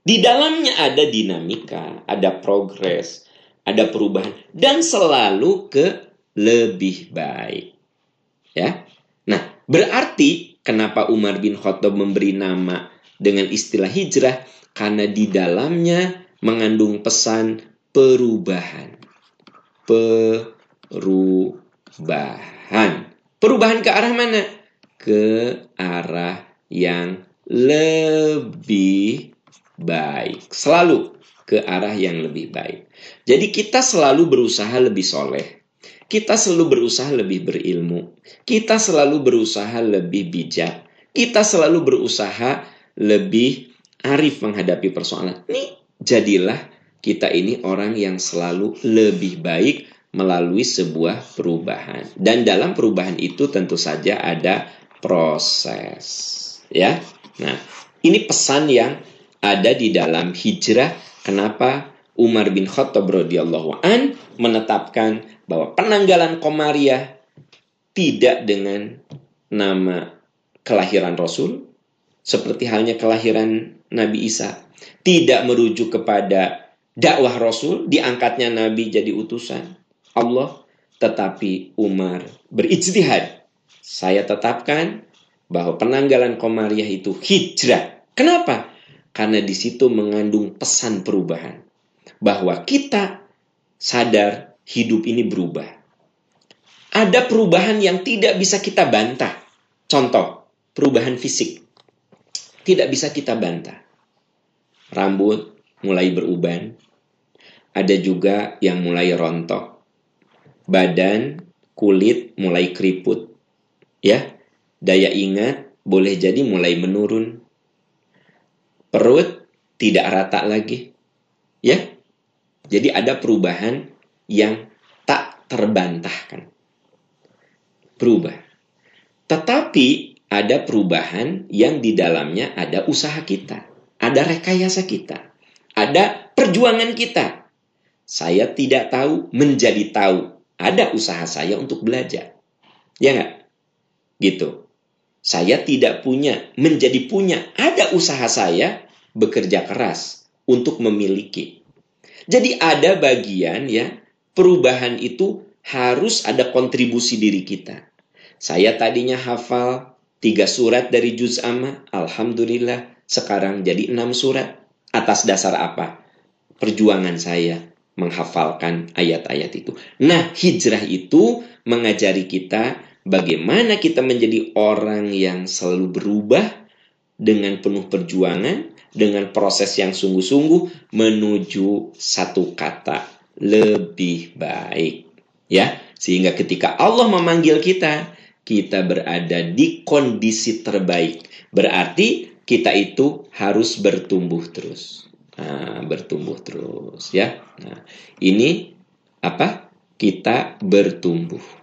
Di dalamnya ada dinamika, ada progres, ada perubahan dan selalu ke lebih baik. Ya. Nah, berarti kenapa Umar bin Khattab memberi nama dengan istilah hijrah karena di dalamnya mengandung pesan perubahan. Perubahan. Perubahan ke arah mana? Ke arah yang lebih baik. Selalu ke arah yang lebih baik. Jadi kita selalu berusaha lebih soleh kita selalu berusaha lebih berilmu. Kita selalu berusaha lebih bijak. Kita selalu berusaha lebih arif menghadapi persoalan. Ini jadilah kita ini orang yang selalu lebih baik melalui sebuah perubahan. Dan dalam perubahan itu tentu saja ada proses. Ya. Nah, ini pesan yang ada di dalam hijrah. Kenapa Umar bin Khattab radhiyallahu an menetapkan bahwa penanggalan Komariah tidak dengan nama kelahiran Rasul, seperti halnya kelahiran Nabi Isa, tidak merujuk kepada dakwah Rasul, diangkatnya Nabi jadi utusan Allah, tetapi Umar berijtihad. Saya tetapkan bahwa penanggalan Komariah itu hijrah. Kenapa? Karena di situ mengandung pesan perubahan. Bahwa kita sadar hidup ini berubah. Ada perubahan yang tidak bisa kita bantah. Contoh, perubahan fisik. Tidak bisa kita bantah. Rambut mulai beruban. Ada juga yang mulai rontok. Badan, kulit mulai keriput. Ya, daya ingat boleh jadi mulai menurun. Perut tidak rata lagi. Ya, jadi ada perubahan yang tak terbantahkan. Berubah. Tetapi ada perubahan yang di dalamnya ada usaha kita, ada rekayasa kita, ada perjuangan kita. Saya tidak tahu menjadi tahu. Ada usaha saya untuk belajar. Ya nggak? Gitu. Saya tidak punya, menjadi punya. Ada usaha saya bekerja keras untuk memiliki. Jadi ada bagian ya perubahan itu harus ada kontribusi diri kita. Saya tadinya hafal tiga surat dari juz amma, alhamdulillah sekarang jadi enam surat. Atas dasar apa? Perjuangan saya menghafalkan ayat-ayat itu. Nah, hijrah itu mengajari kita bagaimana kita menjadi orang yang selalu berubah dengan penuh perjuangan, dengan proses yang sungguh-sungguh menuju satu kata lebih baik. Ya, sehingga ketika Allah memanggil kita, kita berada di kondisi terbaik. Berarti kita itu harus bertumbuh terus. Nah, bertumbuh terus ya. Nah, ini apa? Kita bertumbuh.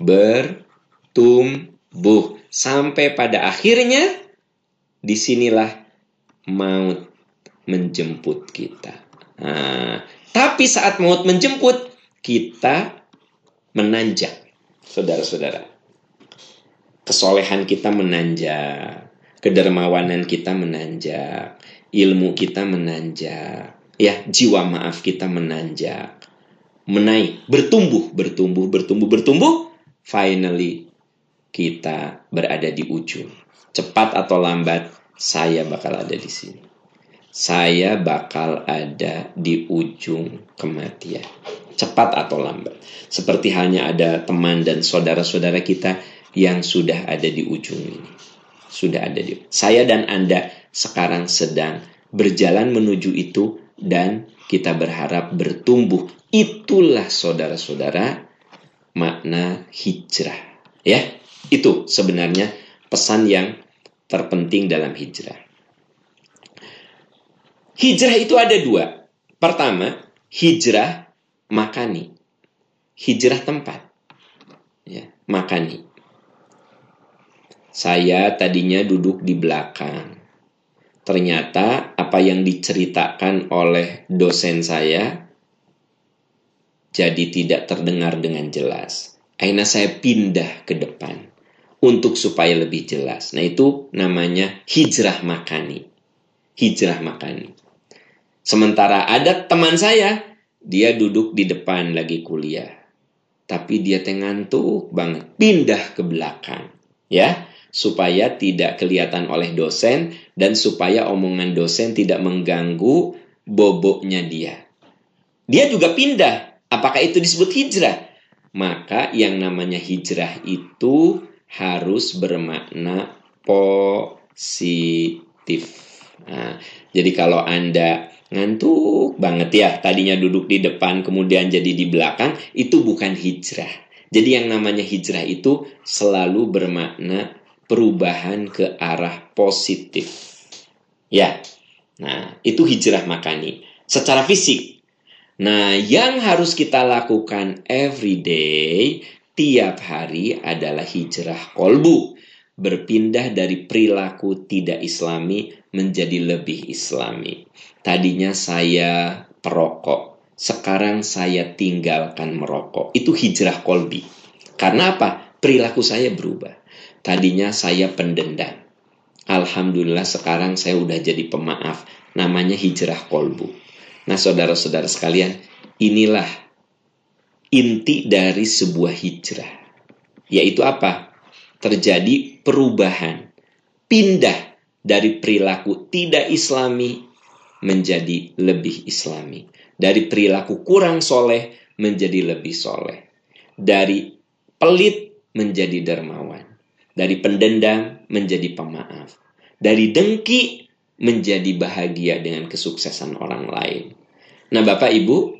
Bertumbuh sampai pada akhirnya di sinilah maut menjemput kita. Nah, tapi saat maut menjemput, kita menanjak, saudara-saudara. kesolehan kita menanjak, kedermawanan kita menanjak, ilmu kita menanjak, ya jiwa maaf kita menanjak, menaik, bertumbuh, bertumbuh, bertumbuh, bertumbuh, finally kita berada di ujung. Cepat atau lambat, saya bakal ada di sini. Saya bakal ada di ujung kematian. Cepat atau lambat. Seperti halnya ada teman dan saudara-saudara kita yang sudah ada di ujung ini. Sudah ada di. Saya dan Anda sekarang sedang berjalan menuju itu dan kita berharap bertumbuh. Itulah saudara-saudara makna hijrah. Ya, itu sebenarnya pesan yang terpenting dalam hijrah. Hijrah itu ada dua. Pertama, hijrah makani. Hijrah tempat. Ya, makani. Saya tadinya duduk di belakang. Ternyata apa yang diceritakan oleh dosen saya jadi tidak terdengar dengan jelas. Akhirnya saya pindah ke depan untuk supaya lebih jelas. Nah itu namanya hijrah makani. Hijrah makani. Sementara ada teman saya, dia duduk di depan lagi kuliah. Tapi dia tengantuk banget, pindah ke belakang. Ya, supaya tidak kelihatan oleh dosen dan supaya omongan dosen tidak mengganggu boboknya dia. Dia juga pindah. Apakah itu disebut hijrah? Maka yang namanya hijrah itu harus bermakna positif. Nah, jadi kalau Anda ngantuk banget ya, tadinya duduk di depan kemudian jadi di belakang, itu bukan hijrah. Jadi yang namanya hijrah itu selalu bermakna perubahan ke arah positif. Ya. Nah, itu hijrah makani secara fisik. Nah, yang harus kita lakukan every day tiap hari adalah hijrah kolbu. Berpindah dari perilaku tidak islami menjadi lebih islami. Tadinya saya perokok, sekarang saya tinggalkan merokok. Itu hijrah kolbi. Karena apa? Perilaku saya berubah. Tadinya saya pendendam. Alhamdulillah sekarang saya udah jadi pemaaf. Namanya hijrah kolbu. Nah saudara-saudara sekalian, inilah inti dari sebuah hijrah. Yaitu apa? Terjadi perubahan. Pindah dari perilaku tidak islami menjadi lebih islami. Dari perilaku kurang soleh menjadi lebih soleh. Dari pelit menjadi dermawan dari pendendam menjadi pemaaf. Dari dengki menjadi bahagia dengan kesuksesan orang lain. Nah, Bapak Ibu,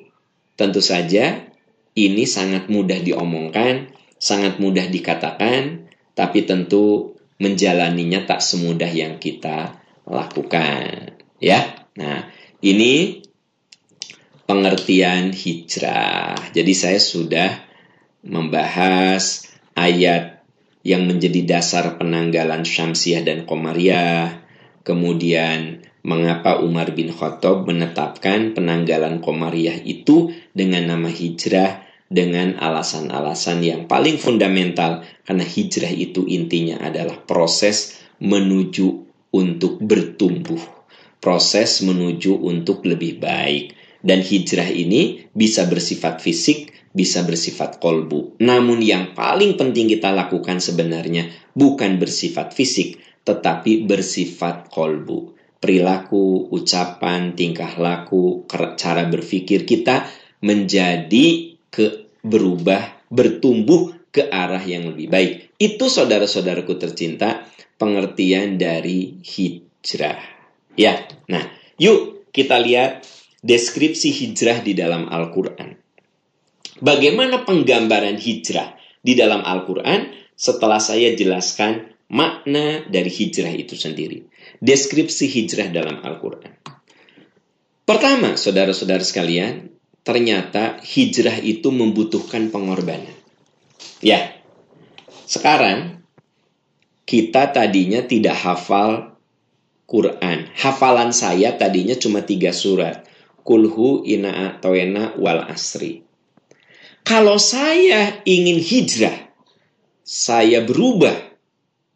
tentu saja ini sangat mudah diomongkan, sangat mudah dikatakan, tapi tentu menjalaninya tak semudah yang kita lakukan. Ya. Nah, ini pengertian hijrah. Jadi saya sudah membahas ayat yang menjadi dasar penanggalan Syamsiah dan Komariah. Kemudian mengapa Umar bin Khattab menetapkan penanggalan Komariah itu dengan nama hijrah dengan alasan-alasan yang paling fundamental karena hijrah itu intinya adalah proses menuju untuk bertumbuh, proses menuju untuk lebih baik. Dan hijrah ini bisa bersifat fisik, bisa bersifat kolbu. Namun yang paling penting kita lakukan sebenarnya bukan bersifat fisik, tetapi bersifat kolbu. Perilaku, ucapan, tingkah laku, cara berpikir kita menjadi ke berubah, bertumbuh ke arah yang lebih baik. Itu saudara-saudaraku tercinta, pengertian dari hijrah. Ya, nah, yuk kita lihat deskripsi hijrah di dalam Al-Quran. Bagaimana penggambaran hijrah di dalam Al-Quran setelah saya jelaskan makna dari hijrah itu sendiri. Deskripsi hijrah dalam Al-Quran. Pertama, saudara-saudara sekalian, ternyata hijrah itu membutuhkan pengorbanan. Ya, sekarang kita tadinya tidak hafal Quran. Hafalan saya tadinya cuma tiga surat. Kulhu, Ina'a, Toena, Wal Asri. Kalau saya ingin hijrah, saya berubah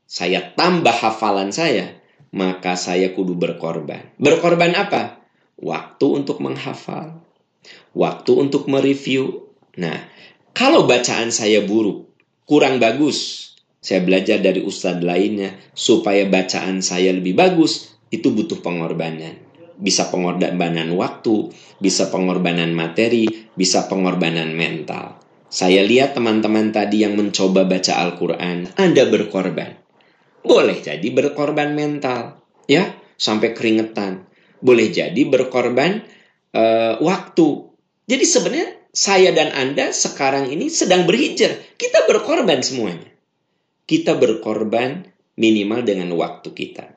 saya tambah hafalan saya, maka saya kudu berkorban. Berkorban apa? Waktu untuk menghafal, waktu untuk mereview. Nah, kalau bacaan saya buruk, kurang bagus, saya belajar dari ustadz lainnya supaya bacaan saya lebih bagus, itu butuh pengorbanan. Bisa pengorbanan waktu, bisa pengorbanan materi, bisa pengorbanan mental. Saya lihat teman-teman tadi yang mencoba baca Al-Quran, Anda berkorban. Boleh jadi berkorban mental, ya, sampai keringetan. Boleh jadi berkorban uh, waktu. Jadi sebenarnya saya dan Anda sekarang ini sedang berhijrah. Kita berkorban semuanya. Kita berkorban minimal dengan waktu kita.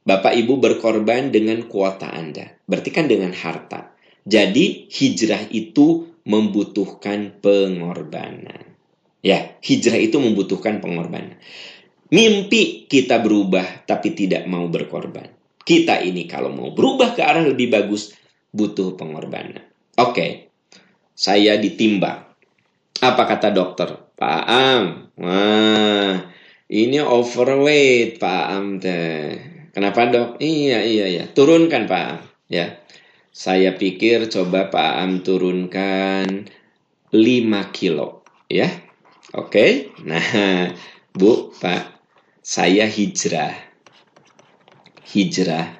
Bapak Ibu berkorban dengan kuota Anda. Berarti kan dengan harta. Jadi hijrah itu membutuhkan pengorbanan. Ya, hijrah itu membutuhkan pengorbanan. Mimpi kita berubah tapi tidak mau berkorban. Kita ini kalau mau berubah ke arah lebih bagus butuh pengorbanan. Oke, saya ditimbang. Apa kata dokter? Pak Am, wah ini overweight Pak Am. Kenapa dok? Iya, iya, iya. Turunkan Pak Am. Ya. Saya pikir coba Pak Am turunkan 5 kilo. Ya. Oke. Nah, Bu, Pak. Saya hijrah. Hijrah.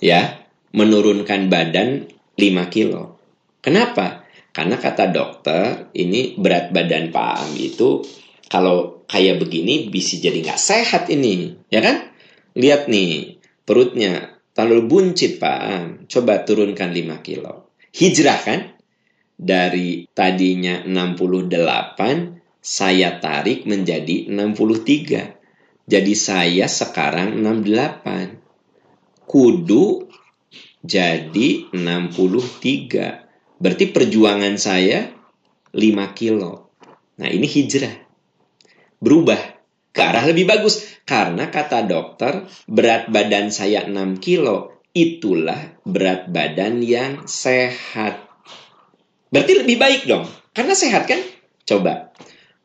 Ya. Menurunkan badan 5 kilo. Kenapa? Karena kata dokter, ini berat badan Pak Am itu kalau kayak begini bisa jadi nggak sehat ini, ya kan? Lihat nih, perutnya terlalu buncit Pak. Coba turunkan 5 kilo. Hijrah kan? Dari tadinya 68, saya tarik menjadi 63. Jadi saya sekarang 68. Kudu jadi 63. Berarti perjuangan saya 5 kilo. Nah ini hijrah. Berubah ke arah lebih bagus. Karena kata dokter, berat badan saya 6 kilo, itulah berat badan yang sehat. Berarti lebih baik dong, karena sehat kan? Coba,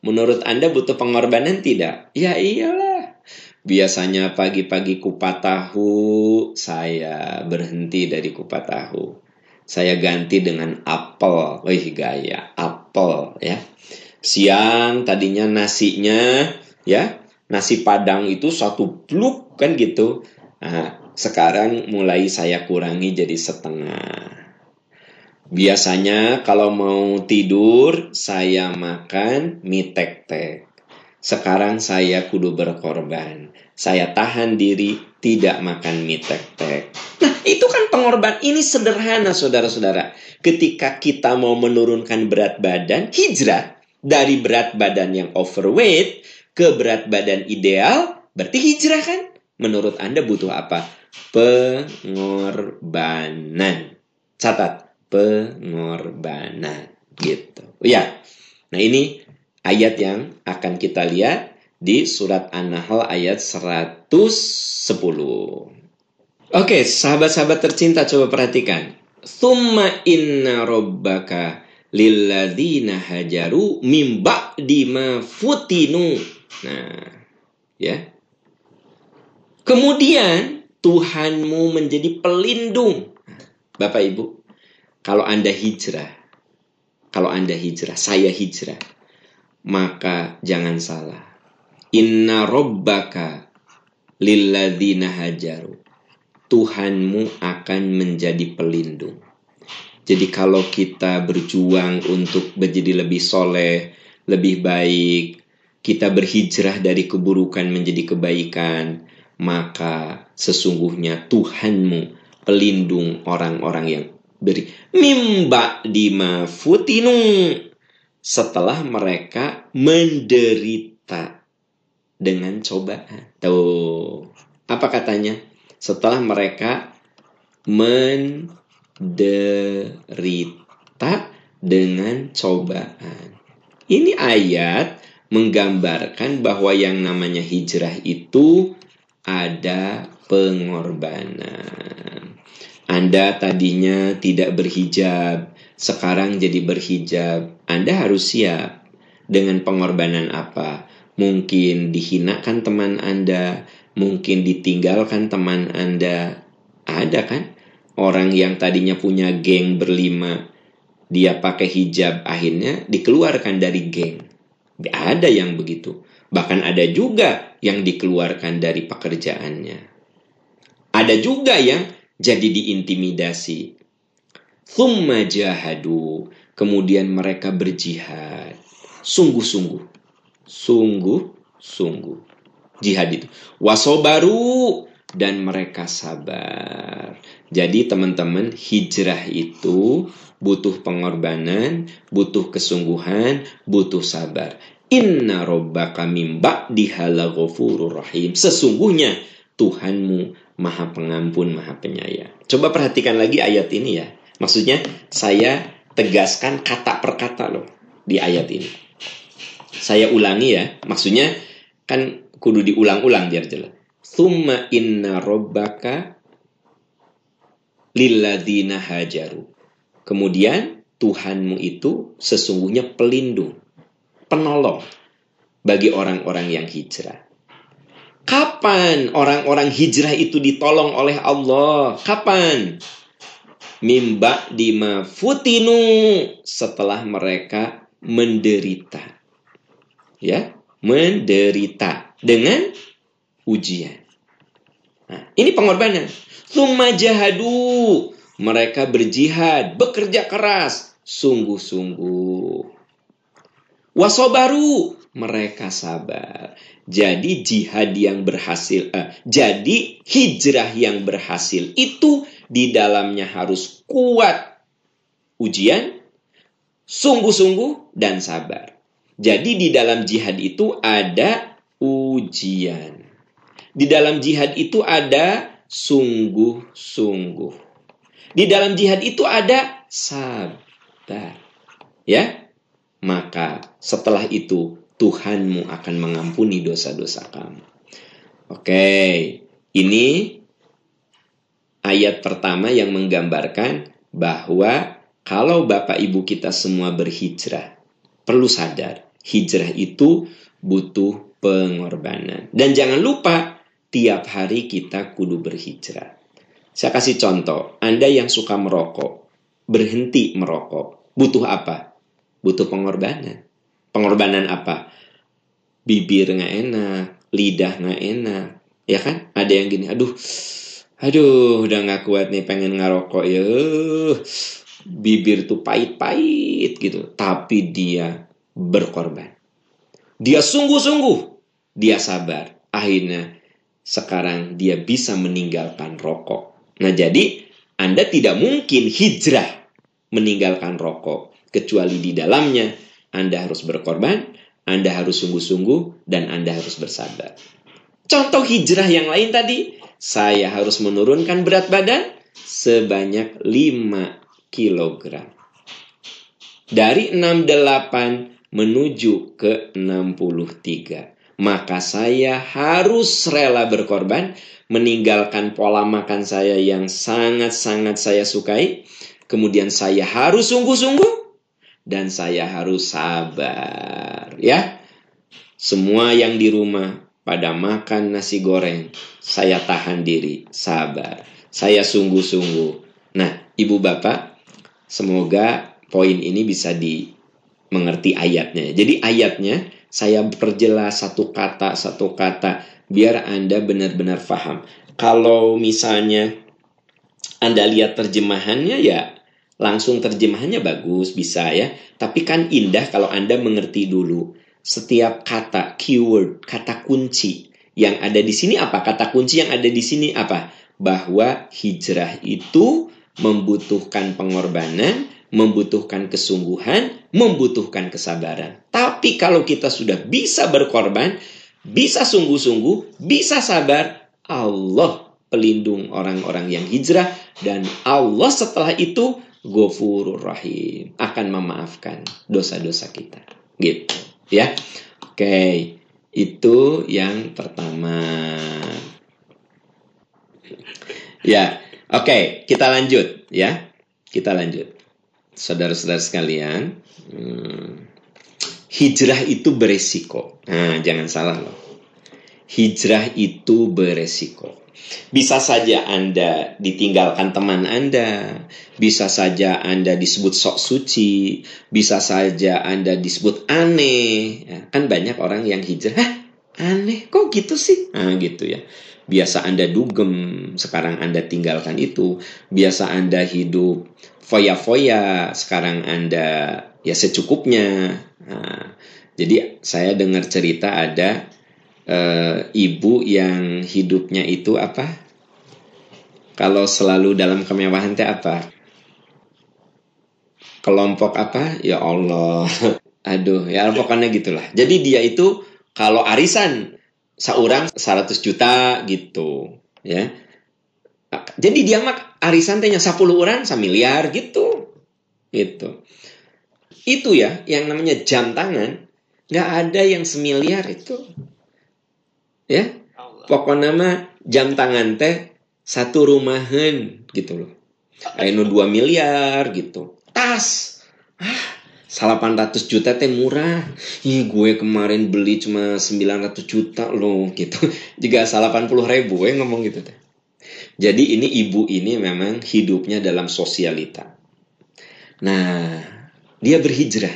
menurut Anda butuh pengorbanan tidak? Ya iyalah. Biasanya pagi-pagi kupat tahu, saya berhenti dari kupat tahu. Saya ganti dengan apel. Wih gaya, apel ya. Siang tadinya nasinya ya nasi padang itu satu bluk kan gitu. Nah, sekarang mulai saya kurangi jadi setengah. Biasanya kalau mau tidur saya makan mie tek-tek. Sekarang saya kudu berkorban. Saya tahan diri tidak makan mie tek-tek. Nah, itu kan pengorban. Ini sederhana saudara-saudara. Ketika kita mau menurunkan berat badan, hijrah dari berat badan yang overweight ke berat badan ideal, berarti hijrah kan? Menurut Anda butuh apa? Pengorbanan. Catat, pengorbanan. Gitu. Ya. Nah ini ayat yang akan kita lihat di surat An-Nahl ayat 110. Oke, sahabat-sahabat tercinta coba perhatikan. Thumma inna robbaka lilladzina hajaru mimba dima futinu Nah, ya. Kemudian Tuhanmu menjadi pelindung. Bapak Ibu, kalau Anda hijrah, kalau Anda hijrah, saya hijrah, maka jangan salah. Inna robbaka lilladzina hajaru. Tuhanmu akan menjadi pelindung. Jadi kalau kita berjuang untuk menjadi lebih soleh, lebih baik, kita berhijrah dari keburukan menjadi kebaikan, maka sesungguhnya Tuhanmu pelindung orang-orang yang beri mimba dima futinu setelah mereka menderita dengan cobaan. Tuh, apa katanya? Setelah mereka menderita dengan cobaan. Ini ayat menggambarkan bahwa yang namanya hijrah itu ada pengorbanan. Anda tadinya tidak berhijab, sekarang jadi berhijab. Anda harus siap dengan pengorbanan apa? mungkin dihinakan teman Anda, mungkin ditinggalkan teman Anda. Ada kan? Orang yang tadinya punya geng berlima, dia pakai hijab, akhirnya dikeluarkan dari geng. Ada yang begitu. Bahkan ada juga yang dikeluarkan dari pekerjaannya. Ada juga yang jadi diintimidasi. Thumma jahadu. Kemudian mereka berjihad. Sungguh-sungguh. Sungguh-sungguh. Jihad itu. Wasobaru. Dan mereka sabar. Jadi teman-teman hijrah itu butuh pengorbanan, butuh kesungguhan, butuh sabar. Inna robbaka mimba dihala rahim. Sesungguhnya Tuhanmu maha pengampun, maha penyayang. Coba perhatikan lagi ayat ini ya. Maksudnya saya tegaskan kata per kata loh di ayat ini. Saya ulangi ya. Maksudnya kan kudu diulang-ulang biar jelas. Thumma inna robbaka lilladina hajaru. Kemudian Tuhanmu itu sesungguhnya pelindung, penolong bagi orang-orang yang hijrah. Kapan orang-orang hijrah itu ditolong oleh Allah? Kapan? Mimba dima futinu setelah mereka menderita. Ya, menderita dengan ujian. Nah, ini pengorbanan. Summa jahadu. Mereka berjihad, bekerja keras, sungguh-sungguh. Wasobaru, mereka sabar. Jadi jihad yang berhasil, eh, jadi hijrah yang berhasil itu di dalamnya harus kuat ujian, sungguh-sungguh dan sabar. Jadi di dalam jihad itu ada ujian. Di dalam jihad itu ada sungguh-sungguh. Di dalam jihad itu ada sabar. Ya? Maka setelah itu Tuhanmu akan mengampuni dosa-dosa kamu. Oke, ini ayat pertama yang menggambarkan bahwa kalau Bapak Ibu kita semua berhijrah, perlu sadar, hijrah itu butuh pengorbanan. Dan jangan lupa, tiap hari kita kudu berhijrah. Saya kasih contoh, Anda yang suka merokok, berhenti merokok, butuh apa? Butuh pengorbanan. Pengorbanan apa? Bibir nggak enak, lidah nggak enak, ya kan? Ada yang gini, aduh, aduh, udah nggak kuat nih pengen ngerokok ya, bibir tuh pahit-pahit gitu, tapi dia berkorban. Dia sungguh-sungguh, dia sabar. Akhirnya sekarang dia bisa meninggalkan rokok. Nah, jadi Anda tidak mungkin hijrah meninggalkan rokok kecuali di dalamnya Anda harus berkorban, Anda harus sungguh-sungguh dan Anda harus bersabar. Contoh hijrah yang lain tadi, saya harus menurunkan berat badan sebanyak 5 kg. Dari 68 menuju ke 63 maka saya harus rela berkorban, meninggalkan pola makan saya yang sangat-sangat saya sukai. Kemudian saya harus sungguh-sungguh dan saya harus sabar, ya. Semua yang di rumah pada makan nasi goreng, saya tahan diri, sabar. Saya sungguh-sungguh. Nah, Ibu Bapak, semoga poin ini bisa dimengerti ayatnya. Jadi ayatnya saya perjelas satu kata satu kata biar Anda benar-benar paham. Kalau misalnya Anda lihat terjemahannya ya langsung terjemahannya bagus bisa ya. Tapi kan indah kalau Anda mengerti dulu setiap kata keyword, kata kunci yang ada di sini apa? Kata kunci yang ada di sini apa? Bahwa hijrah itu membutuhkan pengorbanan, membutuhkan kesungguhan, membutuhkan kesabaran. Tapi kalau kita sudah bisa berkorban, bisa sungguh-sungguh, bisa sabar, Allah pelindung orang-orang yang hijrah dan Allah setelah itu Gofurur Rahim akan memaafkan dosa-dosa kita. Gitu, ya. Oke, itu yang pertama. Ya, oke, kita lanjut ya. Kita lanjut saudara-saudara sekalian, hmm, hijrah itu beresiko. Nah, jangan salah loh. Hijrah itu beresiko. Bisa saja Anda ditinggalkan teman Anda, bisa saja Anda disebut sok suci, bisa saja Anda disebut aneh. Ya, kan banyak orang yang hijrah, aneh, kok gitu sih? Nah, gitu ya. Biasa Anda dugem, sekarang Anda tinggalkan itu. Biasa Anda hidup foya-foya, sekarang Anda ya secukupnya. Nah, jadi saya dengar cerita ada uh, ibu yang hidupnya itu apa? Kalau selalu dalam kemewahan teh apa? Kelompok apa? Ya Allah. Aduh, ya pokoknya gitulah. Jadi dia itu kalau arisan seorang 100 juta gitu, ya. Jadi dia mah arisan tehnya 10 orang miliar gitu. Gitu. Itu ya yang namanya jam tangan nggak ada yang semiliar itu ya? Pokoknya mah jam tangan teh satu rumahan gitu loh. Ayo dua miliar gitu. Tas. Ah 800 juta teh murah. Ih gue kemarin beli cuma 900 juta loh gitu. Juga 80 ribu ya ngomong gitu teh. Jadi ini ibu ini memang hidupnya dalam sosialita. Nah dia berhijrah.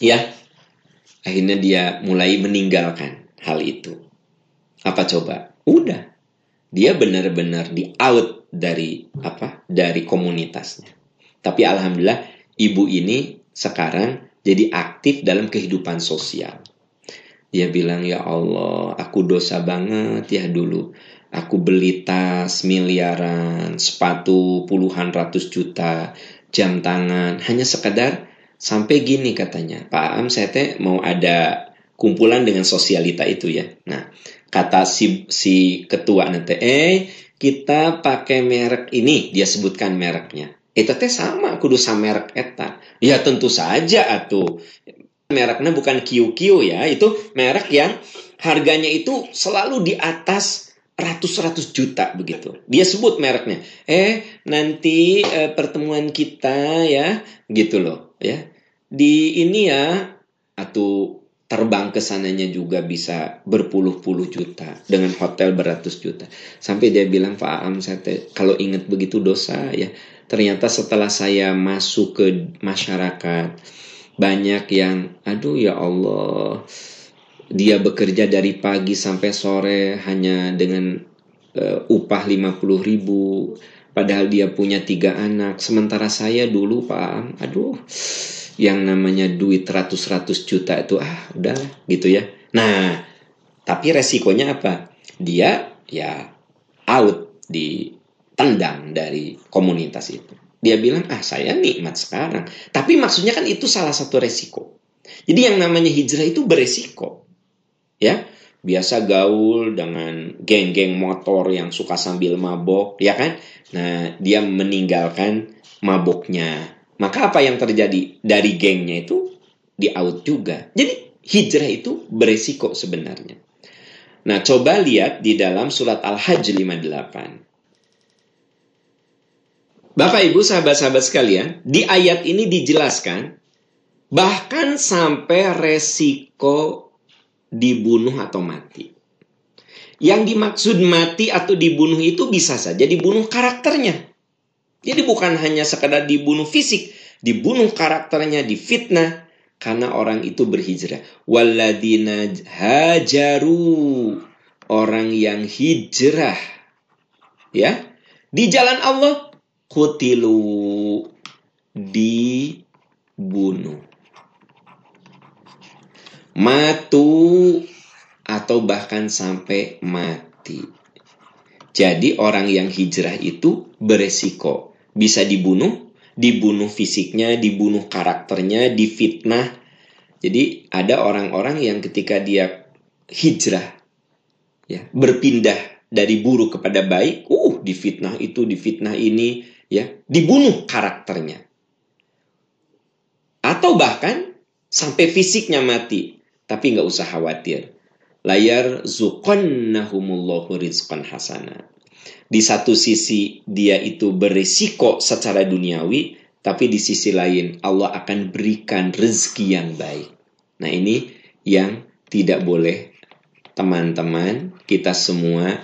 Ya. Akhirnya dia mulai meninggalkan hal itu. Apa coba? Udah. Dia benar-benar di out dari apa? Dari komunitasnya. Tapi alhamdulillah ibu ini sekarang jadi aktif dalam kehidupan sosial. Dia bilang, "Ya Allah, aku dosa banget ya dulu. Aku beli tas miliaran, sepatu puluhan ratus juta, jam tangan, hanya sekedar sampai gini katanya, Pak Am saya teh mau ada kumpulan dengan sosialita itu ya. Nah, kata si, si ketua nanti, eh kita pakai merek ini, dia sebutkan mereknya. Itu teh sama, kudu sama merek eta. Ya tentu saja atuh. Mereknya bukan QQ ya, itu merek yang harganya itu selalu di atas ratus-ratus juta begitu. Dia sebut mereknya. Eh, nanti eh, pertemuan kita ya, gitu loh, ya. Di ini ya, atau terbang ke sananya juga bisa berpuluh-puluh juta dengan hotel beratus juta. Sampai dia bilang Pak Am saya kalau ingat begitu dosa ya. Ternyata setelah saya masuk ke masyarakat banyak yang aduh ya Allah dia bekerja dari pagi sampai sore hanya dengan uh, upah 50 ribu padahal dia punya tiga anak. Sementara saya dulu Pak Am aduh yang namanya duit ratus-ratus juta itu ah udah gitu ya. Nah, tapi resikonya apa? Dia ya out ditendang dari komunitas itu. Dia bilang, ah saya nikmat sekarang. Tapi maksudnya kan itu salah satu resiko. Jadi yang namanya hijrah itu beresiko. Ya, biasa gaul dengan geng-geng motor yang suka sambil mabok, ya kan? Nah, dia meninggalkan maboknya, maka apa yang terjadi dari gengnya itu di out juga. Jadi hijrah itu beresiko sebenarnya. Nah, coba lihat di dalam surat Al-Hajj 58. Bapak Ibu sahabat-sahabat sekalian, di ayat ini dijelaskan bahkan sampai resiko dibunuh atau mati. Yang dimaksud mati atau dibunuh itu bisa saja dibunuh karakternya. Jadi bukan hanya sekadar dibunuh fisik, dibunuh karakternya, difitnah karena orang itu berhijrah. Waladina hajaru orang yang hijrah ya di jalan Allah kutilu dibunuh matu atau bahkan sampai mati. Jadi orang yang hijrah itu beresiko bisa dibunuh, dibunuh fisiknya, dibunuh karakternya, difitnah. Jadi ada orang-orang yang ketika dia hijrah, ya berpindah dari buruk kepada baik, uh difitnah itu, difitnah ini, ya dibunuh karakternya. Atau bahkan sampai fisiknya mati, tapi nggak usah khawatir. Layar zuqannahumullahu rizqan hasana di satu sisi dia itu berisiko secara duniawi, tapi di sisi lain Allah akan berikan rezeki yang baik. Nah, ini yang tidak boleh teman-teman kita semua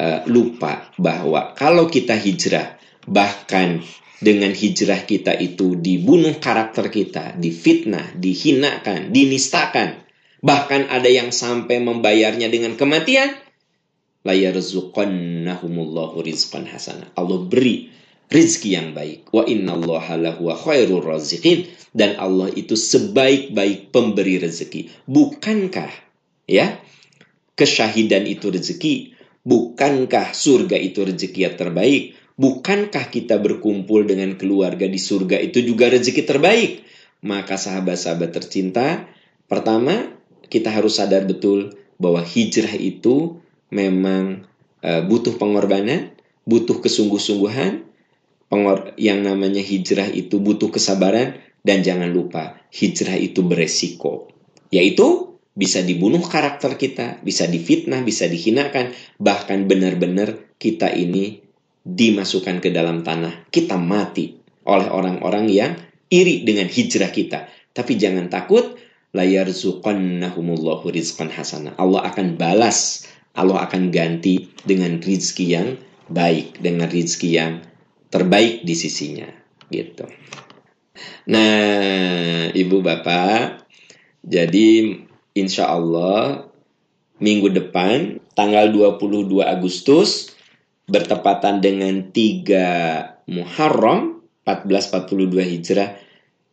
uh, lupa bahwa kalau kita hijrah bahkan dengan hijrah kita itu dibunuh karakter kita, difitnah, dihinakan, dinistakan, bahkan ada yang sampai membayarnya dengan kematian, la yarzuqannahumullahu rizqan hasana. Allah beri rizki yang baik. Wa inna allaha lahuwa khairur raziqin. Dan Allah itu sebaik-baik pemberi rezeki. Bukankah ya kesyahidan itu rezeki? Bukankah surga itu rezeki yang terbaik? Bukankah kita berkumpul dengan keluarga di surga itu juga rezeki terbaik? Maka sahabat-sahabat tercinta, pertama kita harus sadar betul bahwa hijrah itu memang uh, butuh pengorbanan, butuh kesungguh-sungguhan, pengor yang namanya hijrah itu butuh kesabaran dan jangan lupa hijrah itu beresiko yaitu bisa dibunuh karakter kita, bisa difitnah, bisa dihinakan, bahkan benar-benar kita ini dimasukkan ke dalam tanah, kita mati oleh orang-orang yang iri dengan hijrah kita. Tapi jangan takut, layar rizqan hasana. Allah akan balas, Allah akan ganti dengan rizki yang baik, dengan rizki yang terbaik di sisinya gitu. Nah, Ibu Bapak, jadi insya Allah minggu depan tanggal 22 Agustus bertepatan dengan 3 Muharram 1442 Hijrah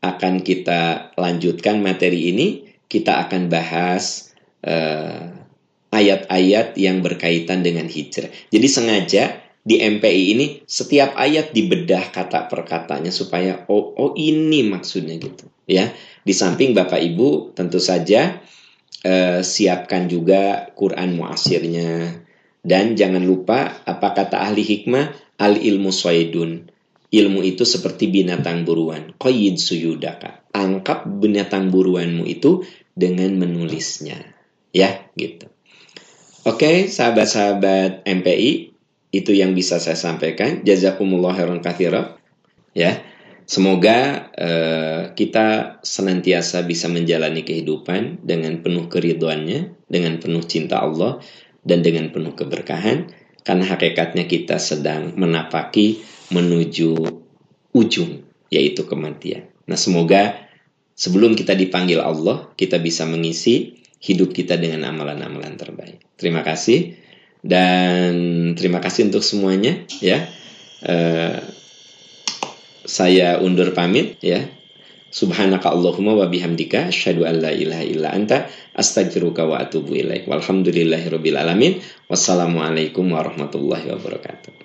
akan kita lanjutkan materi ini. Kita akan bahas eh, ayat-ayat yang berkaitan dengan hijrah. Jadi sengaja di MPI ini setiap ayat dibedah kata per katanya supaya oh, oh ini maksudnya gitu ya. Di samping Bapak Ibu tentu saja eh, siapkan juga Quran muasirnya. Dan jangan lupa apa kata ahli hikmah? Al ilmu soidun ilmu itu seperti binatang buruan. Qayyid suyudaka. Angkap binatang buruanmu itu dengan menulisnya. Ya gitu Oke, sahabat-sahabat MPI, itu yang bisa saya sampaikan. Jazakumullah khairan katsira. Ya. Semoga uh, kita senantiasa bisa menjalani kehidupan dengan penuh keriduannya, dengan penuh cinta Allah, dan dengan penuh keberkahan. Karena hakikatnya kita sedang menapaki menuju ujung, yaitu kematian. Nah semoga sebelum kita dipanggil Allah, kita bisa mengisi hidup kita dengan amalan-amalan terbaik. Terima kasih. Dan terima kasih untuk semuanya ya. Uh, saya undur pamit ya. Subhanaka Allahumma wa bihamdika asyhadu an la ilaha illa anta astaghfiruka wa atubu ilaik. Walhamdulillahirabbil alamin. Wassalamualaikum warahmatullahi wabarakatuh.